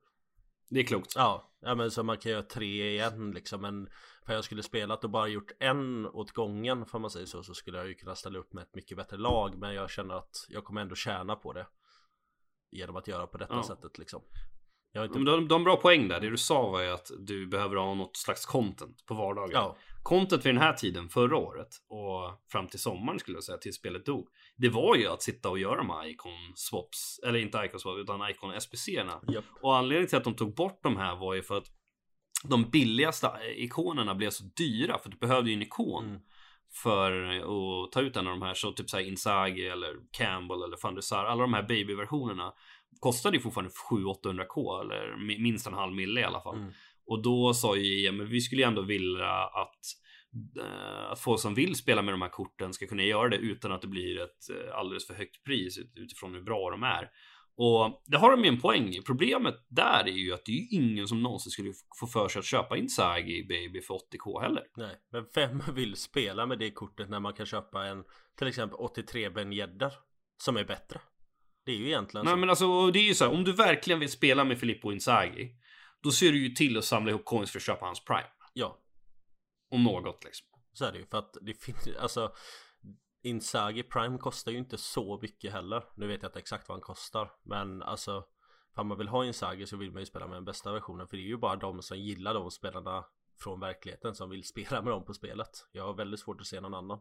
Det är klokt. Ja, ja men så man kan göra tre igen liksom. Men för jag skulle spelat och bara gjort en åt gången för man säger så. Så skulle jag ju kunna ställa upp med ett mycket bättre lag. Men jag känner att jag kommer ändå tjäna på det. Genom att göra på detta ja. sättet liksom. Jag inte... de, de har bra poäng där. Det du sa var ju att du behöver ha något slags content på vardagen. Ja. Content vid den här tiden förra året och fram till sommaren skulle jag säga till spelet dog. Det var ju att sitta och göra de här icon swaps, eller inte icon swaps utan icon SPC-erna. Yep. Och anledningen till att de tog bort de här var ju för att de billigaste ikonerna blev så dyra för du behövde ju en ikon. Mm för att ta ut en av de här så typ såhär Inzaghi eller Campbell eller van Sar, alla de här babyversionerna kostade ju fortfarande 700-800k eller minst en halv mille i alla fall. Mm. Och då sa ju EM, vi skulle ju ändå vilja att eh, att folk som vill spela med de här korten ska kunna göra det utan att det blir ett eh, alldeles för högt pris utifrån hur bra de är. Och det har de ju en poäng i. Problemet där är ju att det är ju ingen som någonsin skulle få för sig att köpa in Sagi Baby för 80k heller. Nej, men vem vill spela med det kortet när man kan köpa en till exempel 83 Ben Yedder som är bättre? Det är ju egentligen Nej, så. men alltså det är ju så här, om du verkligen vill spela med Filippo Inzaghi, då ser du ju till att samla ihop coins för att köpa hans prime. Ja. Om något liksom. Så är det ju för att det finns alltså Inzaghi Prime kostar ju inte så mycket heller. Nu vet jag inte exakt vad han kostar. Men alltså Om man vill ha Inzaghi så vill man ju spela med den bästa versionen. För det är ju bara de som gillar de spelarna från verkligheten som vill spela med dem på spelet. Jag har väldigt svårt att se någon annan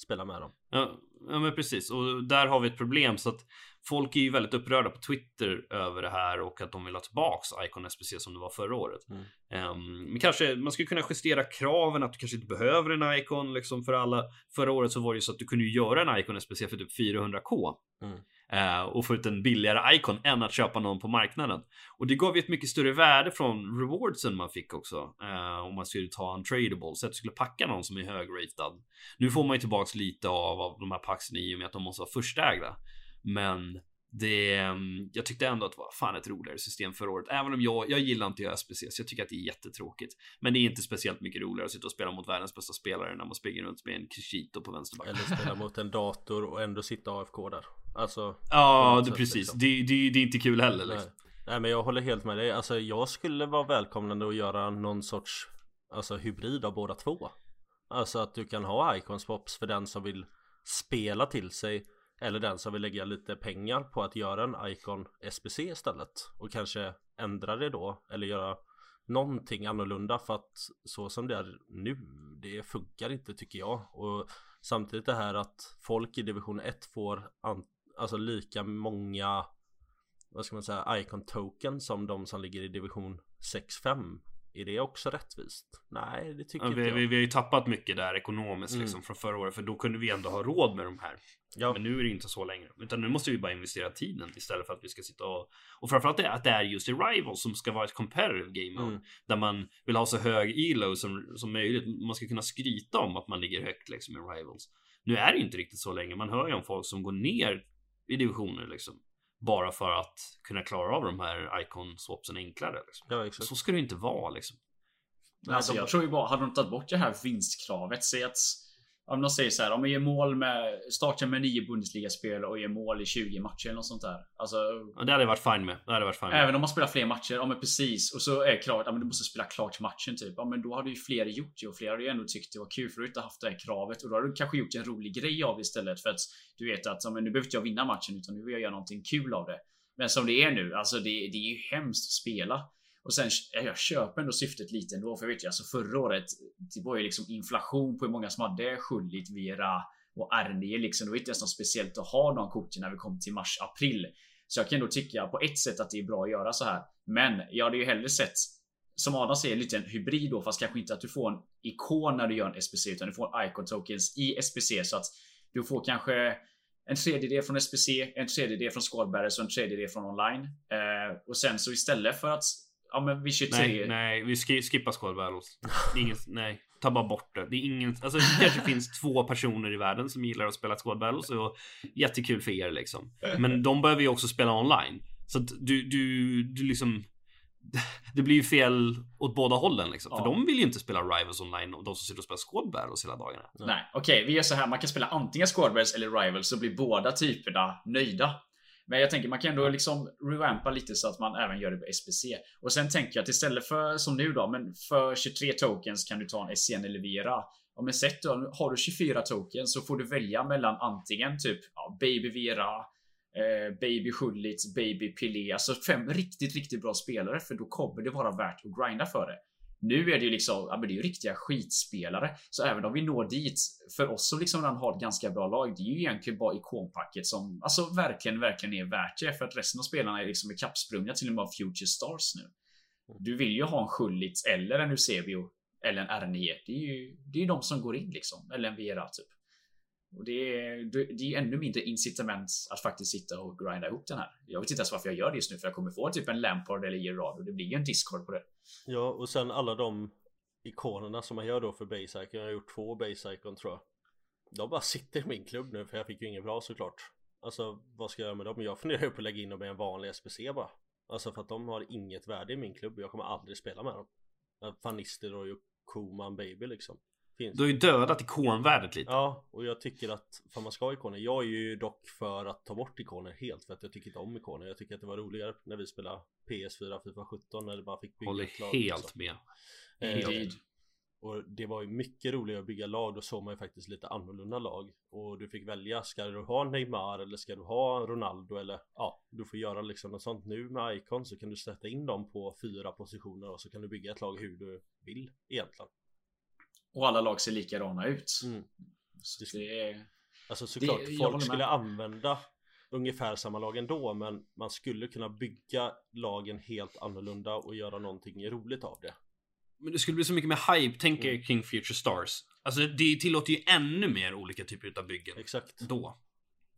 spela med dem. Ja, ja, men precis och där har vi ett problem så att folk är ju väldigt upprörda på Twitter över det här och att de vill ha tillbaks Icon SPC som det var förra året. Mm. Um, men kanske man skulle kunna justera kraven att du kanske inte behöver en Icon liksom för alla. Förra året så var det ju så att du kunde göra en Icon SPC för typ 400k. Mm. Eh, och få ut en billigare Icon än att köpa någon på marknaden. Och det gav ju ett mycket större värde från rewardsen man fick också. Eh, om man skulle ta en tradable så att du skulle packa någon som är högratad. Nu får man ju tillbaks lite av, av de här paxen i och med att de måste vara förstägda. Men det, mm, jag tyckte ändå att det var fan ett roligare system förra året. Även om jag, jag gillar inte SPC, så jag tycker att det är jättetråkigt. Men det är inte speciellt mycket roligare att sitta och spela mot världens bästa spelare när man springer runt med en Kishito på vänsterback. Eller spela mot en dator och ändå sitta AFK där. Alltså. Ja, det, precis. Liksom. Det, det, det, är inte kul heller. Liksom. Nej. Nej, men jag håller helt med dig. Alltså, jag skulle vara välkomnande att göra någon sorts alltså hybrid av båda två. Alltså att du kan ha icon swaps för den som vill spela till sig eller den som vill lägga lite pengar på att göra en Icon SBC istället. Och kanske ändra det då eller göra någonting annorlunda för att så som det är nu det funkar inte tycker jag. Och samtidigt det här att folk i division 1 får alltså lika många vad ska man säga Icon token som de som ligger i division 6-5 är det också rättvist? Nej, det tycker ja, inte vi, jag. Vi, vi har ju tappat mycket där ekonomiskt mm. liksom från förra året för då kunde vi ändå ha råd med de här. Ja. Men nu är det inte så längre. Utan nu måste vi bara investera tiden istället för att vi ska sitta och... Och framförallt det, att det är just i Rival som ska vara ett competitive game mode. Mm. Där man vill ha så hög elo som, som möjligt. Man ska kunna skryta om att man ligger högt liksom i Rivals. Nu är det inte riktigt så länge. Man hör ju om folk som går ner i divisioner liksom. Bara för att kunna klara av de här icon swapsen enklare. Liksom. Ja, exakt. Så ska det inte vara liksom. Alltså, jag tror ju bara, hade de tagit bort det här vinstkravet, säg att om de säger så här, om man gör mål med, startar med nio Bundesliga-spel och gör mål i 20 matcher eller något sånt där. Alltså, ja, det hade jag varit fine med. Det hade varit fine med. Även om man spelar fler matcher, ja men precis. Och så är det klart, ja men du måste spela klart matchen typ. Ja men då hade ju fler gjort det och fler hade ju ändå tyckt det var kul för att du inte haft det här kravet. Och då hade du kanske gjort en rolig grej av det istället för att du vet att ja, men nu behöver inte jag vinna matchen utan nu vill jag göra någonting kul av det. Men som det är nu, alltså det, det är ju hemskt att spela. Och sen, jag köper ändå syftet lite ändå. För jag vet ju, alltså förra året, det var ju liksom inflation på hur många som hade Schullit, Vera och R9 liksom. Det var inte ens något speciellt att ha de korten när vi kom till mars, april. Så jag kan ändå tycka på ett sätt att det är bra att göra så här. Men jag hade ju hellre sett som Adam säger, lite en hybrid då, fast kanske inte att du får en ikon när du gör en SPC, utan du får icon tokens i SPC så att du får kanske en tredjedel från SPC, en tredjedel från Squadbearers och en tredjedel från online. Eh, och sen så istället för att Ja men vi kör tre. Nej, nej vi skippar Squad Battles. Ingen, nej, ta bara bort det. Det är ingen, alltså det kanske finns två personer i världen som gillar att spela Squad Battles och jättekul för er liksom. Men de behöver ju också spela online. Så att du, du, du liksom det blir ju fel åt båda hållen liksom. Ja. För de vill ju inte spela Rivals online och de som sitter och spelar Squad Battles hela dagarna. Nej, okej, vi gör så här. Man kan spela antingen Squad Battles eller Rivals så blir båda typerna nöjda. Men jag tänker man kan ändå liksom revampa lite så att man även gör det på SPC. Och sen tänker jag att istället för som nu då, men för 23 tokens kan du ta en SCN eller Vera. Ja men sätt då, har du 24 tokens så får du välja mellan antingen typ ja, Baby Vera, eh, Baby Schulitz, Baby Pelé. Alltså fem riktigt, riktigt bra spelare för då kommer det vara värt att grinda för det. Nu är det ju liksom, ja men det är ju riktiga skitspelare. Så även om vi når dit, för oss som liksom redan har ett ganska bra lag, det är ju egentligen bara ikonpacket som alltså verkligen, verkligen är värt det. För att resten av spelarna är liksom kappsprungna till och med av Future Stars nu. Du vill ju ha en Schulitz eller en Eusebio eller en R9. Det är ju, det är de som går in liksom. Eller en Vera typ. Och det är, det är ännu mindre incitament att faktiskt sitta och grinda ihop den här. Jag vet inte ens varför jag gör det just nu för jag kommer få typ en Lampard eller Gerard och det blir ju en Discord på det. Ja och sen alla de ikonerna som man gör då för Base Icon. Jag har gjort två Base Icon tror jag. De bara sitter i min klubb nu för jag fick ju inget bra såklart. Alltså vad ska jag göra med dem? Jag funderar ju på att lägga in dem i en vanlig SPC bara. Alltså för att de har inget värde i min klubb och jag kommer aldrig spela med dem. Fanister och Koman Baby liksom. Finns. Du har ju dödat ikonvärdet lite. Ja, och jag tycker att för man ska ha ikoner. Jag är ju dock för att ta bort ikoner helt för att jag tycker inte om ikoner. Jag tycker att det var roligare när vi spelade PS4 FIFA 17 när det bara fick bygga Håller ett lag, helt liksom. med. Eh, Indeed. och det var ju mycket roligare att bygga lag, då såg man ju faktiskt lite annorlunda lag Och du fick välja, ska du ha Neymar eller ska du ha Ronaldo eller ja Du får göra liksom något sånt Nu med Icon så kan du sätta in dem på fyra positioner och så kan du bygga ett lag hur du vill egentligen Och alla lag ser likadana ut. mm. Så det är... Alltså såklart, Det- folk skulle använda ungefär samma lag ändå men man skulle kunna bygga lagen helt annorlunda och göra någonting roligt av det Men det skulle bli så mycket mer hype, tänker Mm. jag kring Future Stars. Alltså det tillåter ju ännu mer olika typer av byggen. Exakt Då.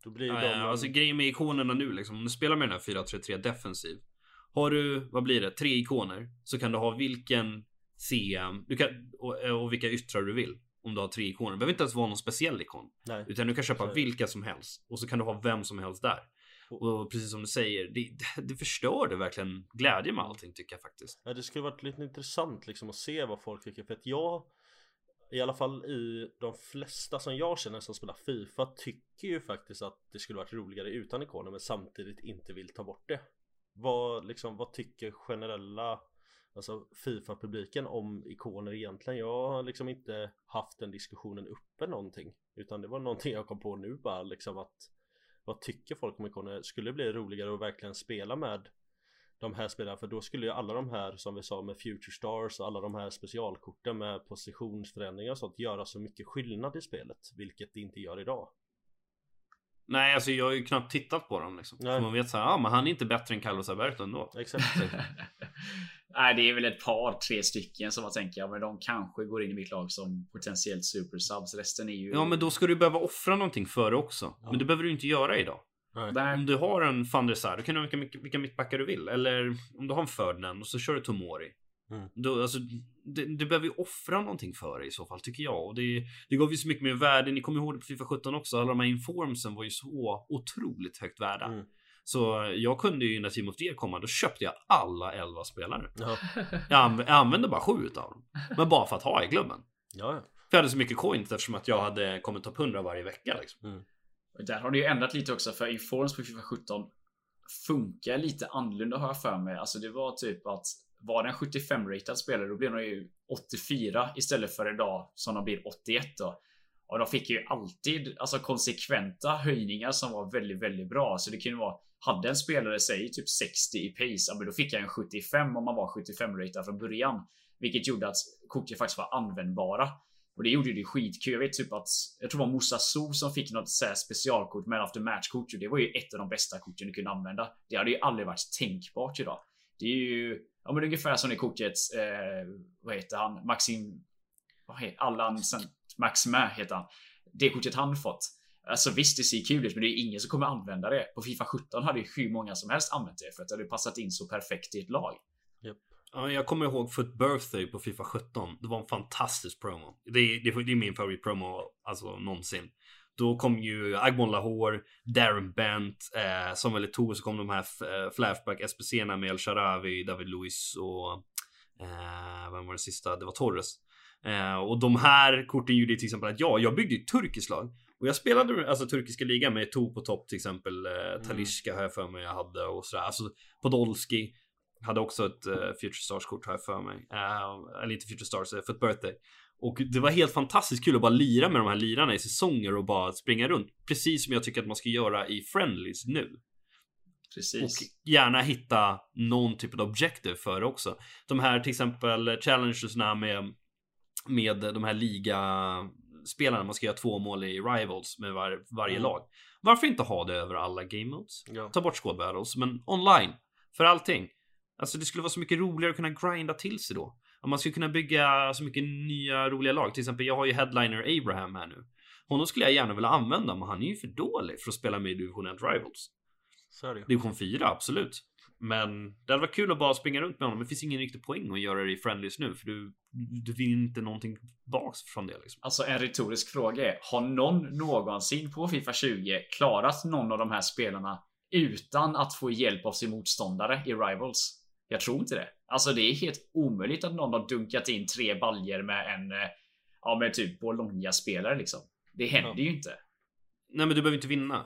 Då blir Ja, de alltså grejen med ikonerna nu liksom, om du spelar med den här 4-3-3 defensiv. Har du, vad blir det, tre ikoner så kan du ha vilken CM du kan, och, och vilka yttrar du vill. Om du har tre ikoner. Det behöver inte ens vara någon speciell ikon. Nej, Utan du kan köpa det. vilka som helst. Och så kan du ha vem som helst där. Och precis som du säger, det, det förstörde verkligen glädje med allting tycker jag faktiskt. Ja, det skulle varit lite intressant liksom att se vad folk tycker för att jag i alla fall i de flesta som jag känner som spelar FIFA tycker ju faktiskt att det skulle varit roligare utan ikoner men samtidigt inte vill ta bort det. Vad liksom, vad tycker generella Alltså Fifa-publiken om ikoner egentligen? Jag har liksom inte haft den diskussionen uppe någonting Utan det var någonting jag kom på nu bara liksom att Vad tycker folk om ikoner? Skulle det bli roligare att verkligen spela med de här spelarna för då skulle ju alla de här som vi sa med Future Stars och alla de här specialkorten med positionsförändringar och sånt göra så mycket skillnad i spelet vilket det inte gör idag. Nej, alltså jag har ju knappt tittat på dem liksom. Nej. För man vet såhär, ja men han är inte bättre än Carlos Alberto ändå. Exakt. Nej, det är väl ett par, tre stycken som jag tänker, ja, men de kanske går in i mitt lag som potentiellt supersubs. Resten är ju... Ja, men då ska du behöva offra någonting för det också. Ja. Men det behöver du inte göra idag. Nej. Om du har en van der Sar, då kan du ha vilka, vilka, mittbackar du vill. Eller om du har en Ferdinand och så kör du Tomori. Mm. Då, alltså, det, du behöver ju offra någonting för det i så fall, tycker jag. Och det, det gav ju så mycket mer värde. Ni kommer ihåg det på Fifa 17 också. Alla de här informsen var ju så otroligt högt värda. Mm. Så jag kunde ju när Team of the Year kom, då köpte jag alla 11 spelare. Ja. Jag, anv- jag använde bara sju utav dem. Men bara för att ha i klubben. Ja. För jag hade så mycket coins eftersom att jag hade kommit upp 100 varje vecka. Liksom. Där har det ju ändrat lite också för Informs på FIFA 17 funkar lite annorlunda har jag för mig. Alltså det var typ att var det en 75-ratad spelare då blev de ju 84 istället för idag som de blir 81 då. Och de fick ju alltid alltså konsekventa höjningar som var väldigt, väldigt bra. Så det kunde vara hade en spelare säg typ 60 i pace, ja, men då fick jag en 75 om man var 75 ratad från början. Vilket gjorde att korten faktiskt var användbara. Och det gjorde ju det skitkul. Jag vet typ att jag tror det var Moussa So som fick något så här specialkort med after match kort. och Det var ju ett av de bästa korten du kunde använda. Det hade ju aldrig varit tänkbart idag. Det är ju ja, men ungefär som det kortet. Eh, vad heter han? Maxim. Vad heter Allan Saint Maximin heter han. Det kortet han fått. Alltså visst, det ser kul ut, men det är ingen som kommer använda det. På Fifa 17 hade ju hur många som helst använt det för att det hade passat in så perfekt i ett lag. Ja, jag kommer ihåg Foot Birthday på Fifa 17. Det var en fantastisk promo. Det är, det är, det är min favoritpromo alltså någonsin. Då kom ju Agbon Lahore, Darren Bent, eh, Samuel Eto'o, så kom de här eh, Flashback SPC'na med El Sharawi, David Luiz och eh, vem var den sista? Det var Torres. Eh, och de här korten gjorde till exempel att ja, jag byggde ett turkiskt lag och jag spelade alltså turkiska ligan med To på topp till exempel. Eh, Talishka har jag för mig jag hade och sådär. Alltså Podolski hade också ett uh, Future Stars kort har jag för mig. Uh, eller inte Future Stars, uh, för ett birthday. Och det var helt fantastiskt kul att bara lira med de här lirarna i säsonger och bara springa runt. Precis som jag tycker att man ska göra i Friendlies nu. Precis. Och gärna hitta någon typ av objective för det också. De här till exempel challengersna med, med de här liga spelarna. Man ska göra två mål i Rivals med var, varje Mm. lag. Varför inte ha det över alla game modes? Ja. Ta bort squad battles, men online. För allting. Alltså det skulle vara så mycket roligare att kunna grinda till sig då. Om man skulle kunna bygga så mycket nya roliga lag. Till exempel, jag har ju headliner Abraham här nu. Honom skulle jag gärna vilja använda, men han är ju för dålig för att spela med i division 1 Rivals. Division 4, absolut. Men det hade varit kul att bara springa runt med honom. Det finns ingen riktig poäng att göra det i Friendlies nu, för du, du vinner inte någonting baks från det liksom. Alltså en retorisk fråga är, har någon någonsin på Fifa 20 klarat någon av de här spelarna utan att få hjälp av sin motståndare i Rivals? Jag tror inte det. Alltså det är helt omöjligt att någon har dunkat in tre baljer med en, eh, ja med typ Bologna-spelare liksom. Det händer ju inte. Nej, men du behöver inte vinna.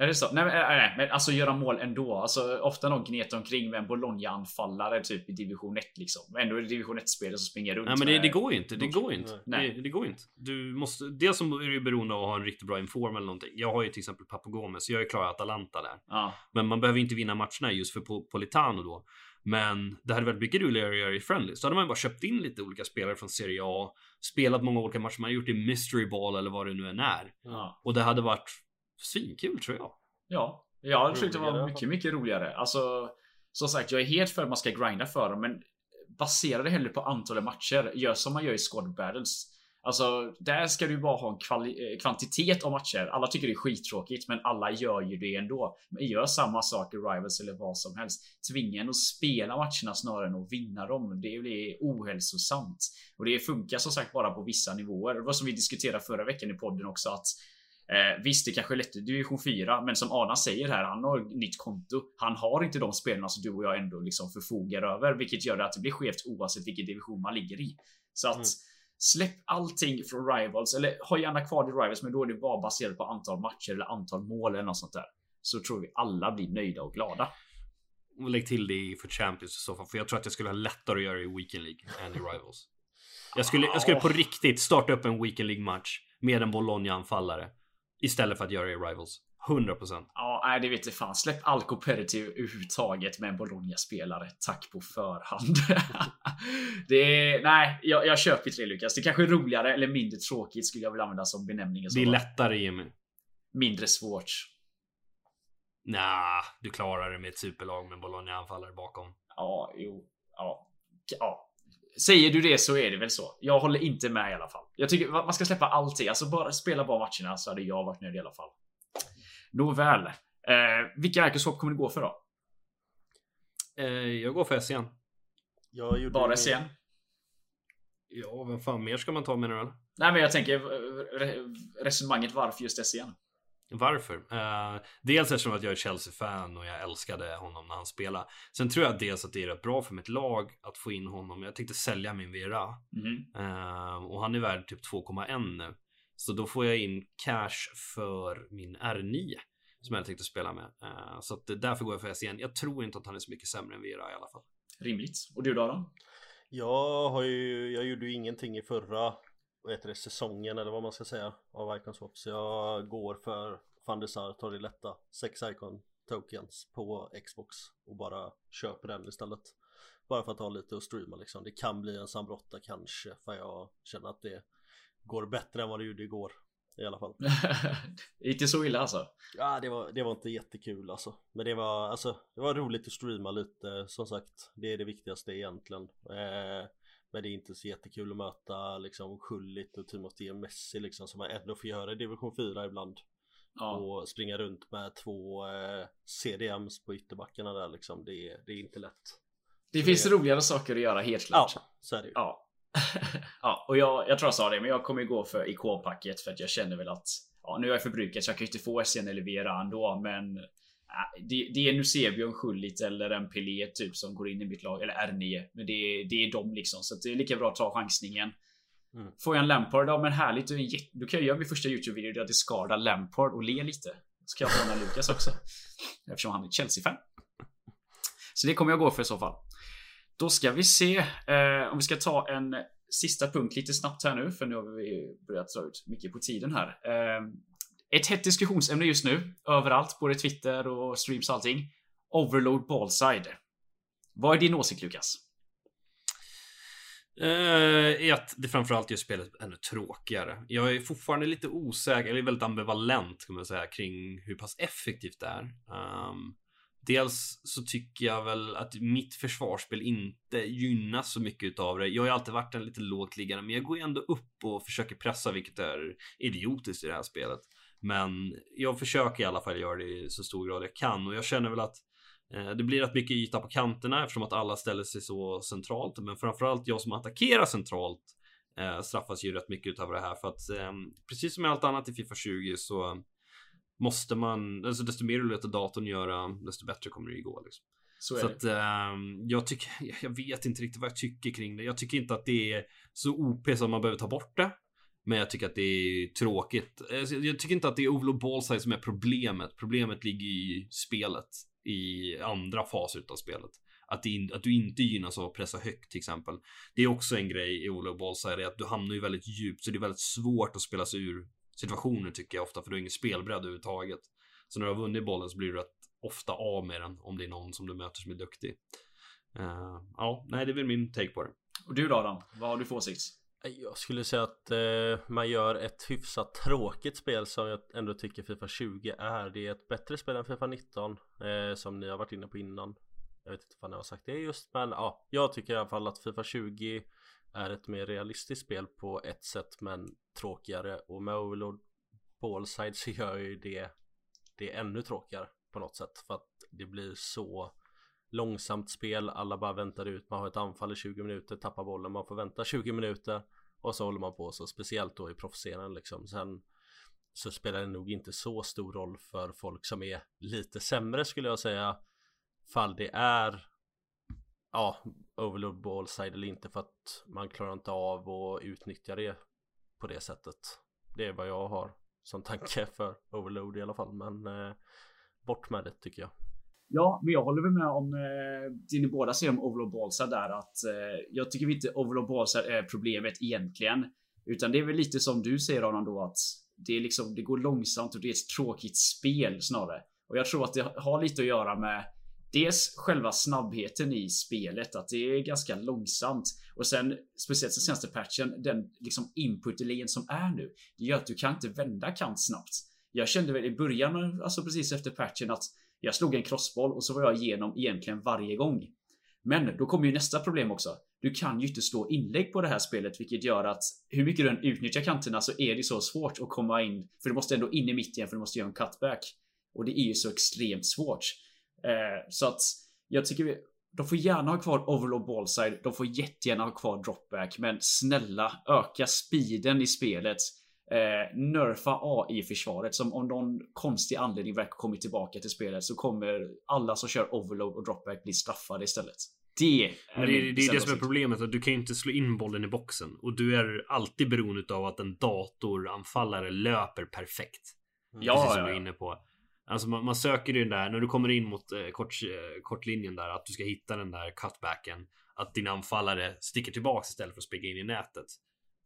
Är det så? Nej, men, nej, nej, men alltså göra mål ändå. Alltså ofta någon gnetar omkring med en Bologna-anfallare typ i division 1 liksom. Ändå är det division 1-spelare som springer runt Nej, men det, det går ju inte. Det går ju inte. Nej. Det, det går inte. Du måste, dels så är du beroende av att ha en riktigt bra inform eller någonting. Jag har ju till exempel Papo Gomez, jag är klar Atalanta där. Ja. Men man behöver inte vinna matcherna just för Po- Politano då. Men det hade varit mycket roligare att göra i Friendly. Så hade man bara köpt in lite olika spelare från Serie A, spelat många olika matcher, man har gjort det i Mystery Ball eller vad det nu än är. ja. Och det hade varit svinkul tror jag. Ja, jag tyckte det var mycket, mycket roligare. Alltså, som sagt, jag är helt för att man ska grinda för dem, men basera det hellre på antalet matcher. Gör som man gör i squad battles. Alltså, där ska du bara ha en kvali- eh, kvantitet av matcher. Alla tycker det är skittråkigt, men alla gör ju det ändå. Men gör samma sak i Rivals eller vad som helst. Tvinga en att spela matcherna snarare än att vinna dem. Det blir ohälsosamt. Och det funkar som sagt bara på vissa nivåer. Det var som vi diskuterade förra veckan i podden också att Eh, visst, det kanske är lätt i division 4, men som Adam säger här, han har nytt konto. Han har inte de spelarna som du och jag ändå liksom förfogar över, vilket gör att det blir skevt oavsett vilken division man ligger i. Så att Mm. släpp allting från Rivals, eller ha gärna kvar det i Rivals, men då är det bara baserat på antal matcher eller antal mål eller något sånt där. Så tror vi alla blir nöjda och glada. Lägg till det för Champions i så fall, för jag tror att jag skulle ha lättare att göra i Weekend League än i Rivals. Jag skulle, jag skulle på riktigt starta upp en Weekend League-match med en Bologna-anfallare istället för att göra det i Rivals. 100%. Ja, nej, det vet jag fan. Släpp all competitive överhuvudtaget med en Bologna-spelare. Tack på förhand. det är, nej, jag, jag köper inte det Lukas. Det kanske är roligare eller mindre tråkigt skulle jag vilja använda som benämning. Det är lättare Jimmy. Mindre svårt. Nah, du klarar det med ett superlag med Bologna-anfallare bakom. Ja, jo, ja, ja. Säger du det så är det väl så. Jag håller inte med i alla fall. Jag tycker man ska släppa allting. Alltså bara spela bara matcherna så hade jag varit nöjd i alla fall. Nåväl. Eh, vilka Ärkeshopp kommer du gå för då? Eh, jag går för SCN. Jag gjorde Bara SCN? Ja, vem fan mer ska man ta menar du? eller? Nej, men jag tänker eh, re- resonemanget varför just SCN. Varför? Eh, dels eftersom att jag är Chelsea-fan och jag älskade honom när han spelade. Sen tror jag dels att det är rätt bra för mitt lag att få in honom. Jag tänkte sälja min Vera. Mhm. Eh, och han är värd typ 2,1 nu. Så då får jag in cash för min R9. Som jag tänkte spela med. Eh, så att därför går jag för SCN. Jag tror inte att han är så mycket sämre än Vera i alla fall. Rimligt. Och du då? då? Jag har ju, jag gjorde ju ingenting i förra vad heter det, säsongen eller vad man ska säga av Icon Swap så jag går för van der Sar, tar det lätta 6 Icon tokens på Xbox och bara köper den istället. Bara för att ha lite att streama liksom. Det kan bli en Sambrotta kanske för jag känner att det går bättre än vad det gjorde igår i alla fall. Inte så illa alltså. Ja det var, det var inte jättekul alltså. Men det var alltså Det var roligt att streama lite. Som sagt Det är det viktigaste egentligen. Eh, Men det är inte så jättekul att möta liksom Schullit och Timothy Messi liksom Som man ändå får göra i division 4 ibland Ja. Och springa runt med två eh, CDMs på ytterbackarna där liksom Det, är- det är inte lätt Det Så finns det- roligare saker att göra helt Ja klart. så är det ju Ja. Ja, och jag, jag tror jag sa det, men jag kommer gå för ikonpacket för att jag känner väl att ja, nu är jag förbrukat så jag kan ju inte få SN eller Vera ändå, men det, det är en Eusebio, en Schullit eller en Pelé typ som går in i mitt lag. Eller R9. Men det, det är de liksom. Så det är lika bra att ta chansningen. Mm. Får jag en Lampard, ja men härligt. Då kan jag göra min första YouTube-video där jag skadar Lampard och le lite. Så kan jag håna Lukas också. Eftersom han är Chelsea-fan. Så det kommer jag gå för i så fall. Då ska vi se eh, om vi ska ta en sista punkt lite snabbt här nu. För nu har vi börjat dra ut mycket på tiden här. Eh, ett hett diskussionsämne just nu. Överallt, både Twitter och streams och allting. Overload ballside. Vad är din åsikt Lukas? Uh, att det framförallt gör spelet ännu tråkigare. Jag är fortfarande lite osäker, eller väldigt ambivalent kan man säga, kring hur pass effektivt det är. Um, dels så tycker jag väl att mitt försvarsspel inte gynnas så mycket av det. Jag har ju alltid varit en lite lågt liggande, men jag går ju ändå upp och försöker pressa, vilket är idiotiskt i det här spelet. Men jag försöker i alla fall göra det i så stor grad jag kan och jag känner väl att eh, det blir rätt mycket yta på kanterna eftersom att alla ställer sig så centralt. Men framförallt jag som attackerar centralt eh, straffas ju rätt mycket utav det här för att eh, precis som med allt annat i Fifa 20 så måste man, alltså desto mer du låter datorn göra, desto bättre kommer det ju gå. Liksom. Så, så att eh, jag tycker, jag vet inte riktigt vad jag tycker kring det. Jag tycker inte att det är så OP som man behöver ta bort det. Men jag tycker att det är tråkigt. Alltså, jag tycker inte att det är Olo Ballside som är problemet. Problemet ligger i spelet. I andra faser av spelet. Att, det, att, du inte gynnas av att pressa högt till exempel. Det är också en grej i Olo Ballside, att du hamnar ju väldigt djupt. Så det är väldigt svårt att spela sig ur situationer tycker jag ofta. För du har ingen spelbredd överhuvudtaget. Så när du har vunnit bollen så blir du rätt ofta av med den. Om det är någon som du möter som är duktig. Uh, ja, nej det är väl min take på det. Och du då Adam? Vad har du för åsikt? Jag skulle säga att eh, man gör ett hyfsat tråkigt spel som jag ändå tycker Fifa 20 är. Det är ett bättre spel än Fifa 19 eh, som ni har varit inne på innan. Jag vet inte vad ni har sagt det just men ja, jag tycker i alla fall att Fifa 20 är ett mer realistiskt spel på ett sätt men tråkigare och med Overlord Ballside så gör ju det det ännu tråkigare på något sätt för att det blir så långsamt spel, alla bara väntar ut, man har ett anfall i 20 minuter, tappar bollen, man får vänta 20 minuter och så håller man på så, speciellt då i proffsscenen liksom. Sen så spelar det nog inte så stor roll för folk som är lite sämre skulle jag säga. Fall det är ja, overload ballside eller inte för att man klarar inte av att utnyttja det på det sättet. Det är vad jag har som tanke för overload i alla fall, men eh, bort med det tycker jag. Ja, men jag håller väl med om eh, det ni båda säger om overall ballside där att eh, jag tycker inte overall ballside är problemet egentligen. Utan det är väl lite som du säger Aron då att det är liksom, det går långsamt och det är ett tråkigt spel snarare. Och jag tror att det har lite att göra med Dels själva snabbheten i spelet, att det är ganska långsamt. Och sen speciellt den senaste patchen, den liksom input som är nu. Det gör att du kan inte vända kant snabbt. Jag kände väl i början, alltså precis efter patchen att jag slog en crossboll och så var jag igenom egentligen varje gång. Men då kommer ju nästa problem också. Du kan ju inte slå inlägg på det här spelet vilket gör att hur mycket du än utnyttjar kanterna så är det så svårt att komma in. För du måste ändå in i mitten för du måste göra en cutback. Och det är ju så extremt svårt. Eh, så att jag tycker vi, de får gärna ha kvar overload ballside. De får jättegärna ha kvar dropback. Men snälla öka speeden i spelet eh, nerfa AI-försvaret som om någon konstig anledning verkar kommit tillbaka till spelet så kommer alla som kör overload och dropback bli straffade istället. Det är, det, det, är det som är problemet. Att du kan ju inte slå in bollen i boxen. Och du är alltid beroende av att en datoranfallare löper perfekt. Ja, Precis som ja, du är inne på. Alltså man, man söker ju den där, när du kommer in mot eh, kort, eh, kortlinjen där, att du ska hitta den där cutbacken. Att din anfallare sticker tillbaks istället för att springa in i nätet.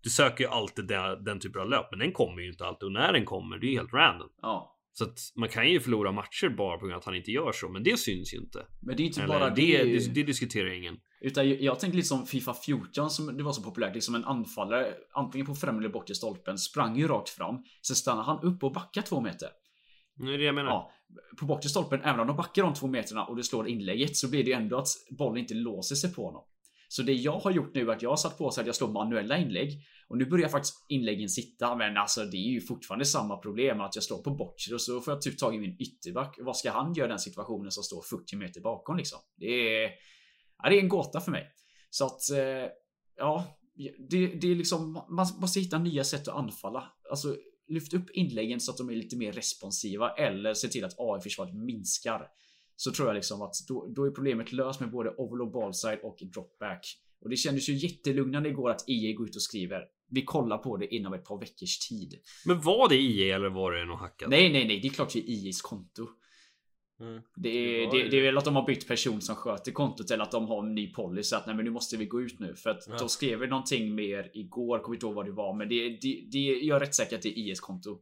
Du söker ju alltid den, den typen av löp, men den kommer ju inte alltid och när den kommer, det är helt random. Ja. Så att man kan ju förlora matcher bara på grund av att han inte gör så, men det syns ju inte. Men det är inte Eller, bara det. Det, det, det diskuterar ingen. Utan jag, jag tänker liksom Fifa 14 som det var så populärt, liksom en anfallare antingen på främre eller bort i stolpen sprang ju rakt fram. Sen stannar han upp och backar två meter. Det är det jag menar. Ja, på bortre stolpen, även om de backar de två meterna och du slår inlägget så blir det ju ändå att bollen inte låser sig på honom. Så det jag har gjort nu är att jag har satt på så att jag slår manuella inlägg. Och nu börjar faktiskt inläggen sitta. Men alltså det är ju fortfarande samma problem att jag slår på bortre och så får jag typ tag i min ytterback. Vad ska han göra i den situationen som står 40 meter bakom liksom? Det är, ja, det är en gåta för mig. Så att, eh, ja. det, det är liksom, man måste hitta nya sätt att anfalla. Alltså lyft upp inläggen så att de är lite mer responsiva eller se till att AI-försvaret minskar. Så tror jag liksom att då, då är problemet löst med både overload ballside och dropback. Och det kändes ju jättelugnande igår att EA går ut och skriver vi kollar på det inom ett par veckors tid. Men var det EA eller var det något hackat? Nej, nej, nej, det är klart det är EAs konto. Mm. Det är, det, det, är väl att de har bytt person som sköter kontot eller att de har en ny policy att nej men nu måste vi gå ut nu för att Ja. de skrev någonting mer igår, kommer inte ihåg vad det var men det, det, det jag är rätt säker att det är IS konto.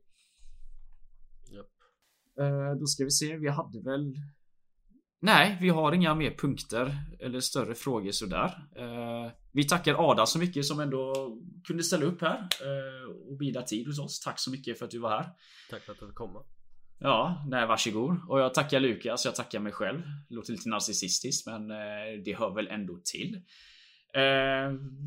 Japp. Eh, då ska vi se, vi hade väl Nej, vi har inga mer punkter eller större frågor sådär. Eh, vi tackar Ada så mycket som ändå kunde ställa upp här eh, och bida tid hos oss. Tack så mycket för att du var här. Tack för att du fick komma. Ja, nej varsågod. Och jag tackar Lukas, jag tackar mig själv. Låter lite narcissistiskt men eh, det hör väl ändå till.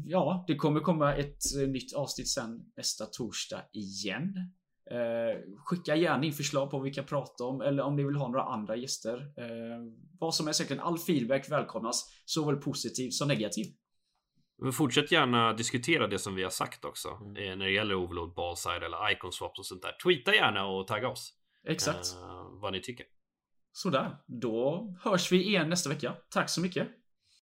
Ja, det kommer komma ett nytt avsnitt sen nästa torsdag igen. Eh, skicka gärna in förslag på vad vi kan prata om eller om ni vill ha några andra gäster. Eh, vad som är säkert all feedback välkomnas, såväl positiv som negativ. Men fortsätt gärna diskutera det som vi har sagt också Mm. eh, när det gäller overload ballside eller icon swaps och sånt där. Tweeta gärna och tagga oss Exakt. eh, vad ni tycker. Sådär, då hörs vi igen nästa vecka. Tack så mycket.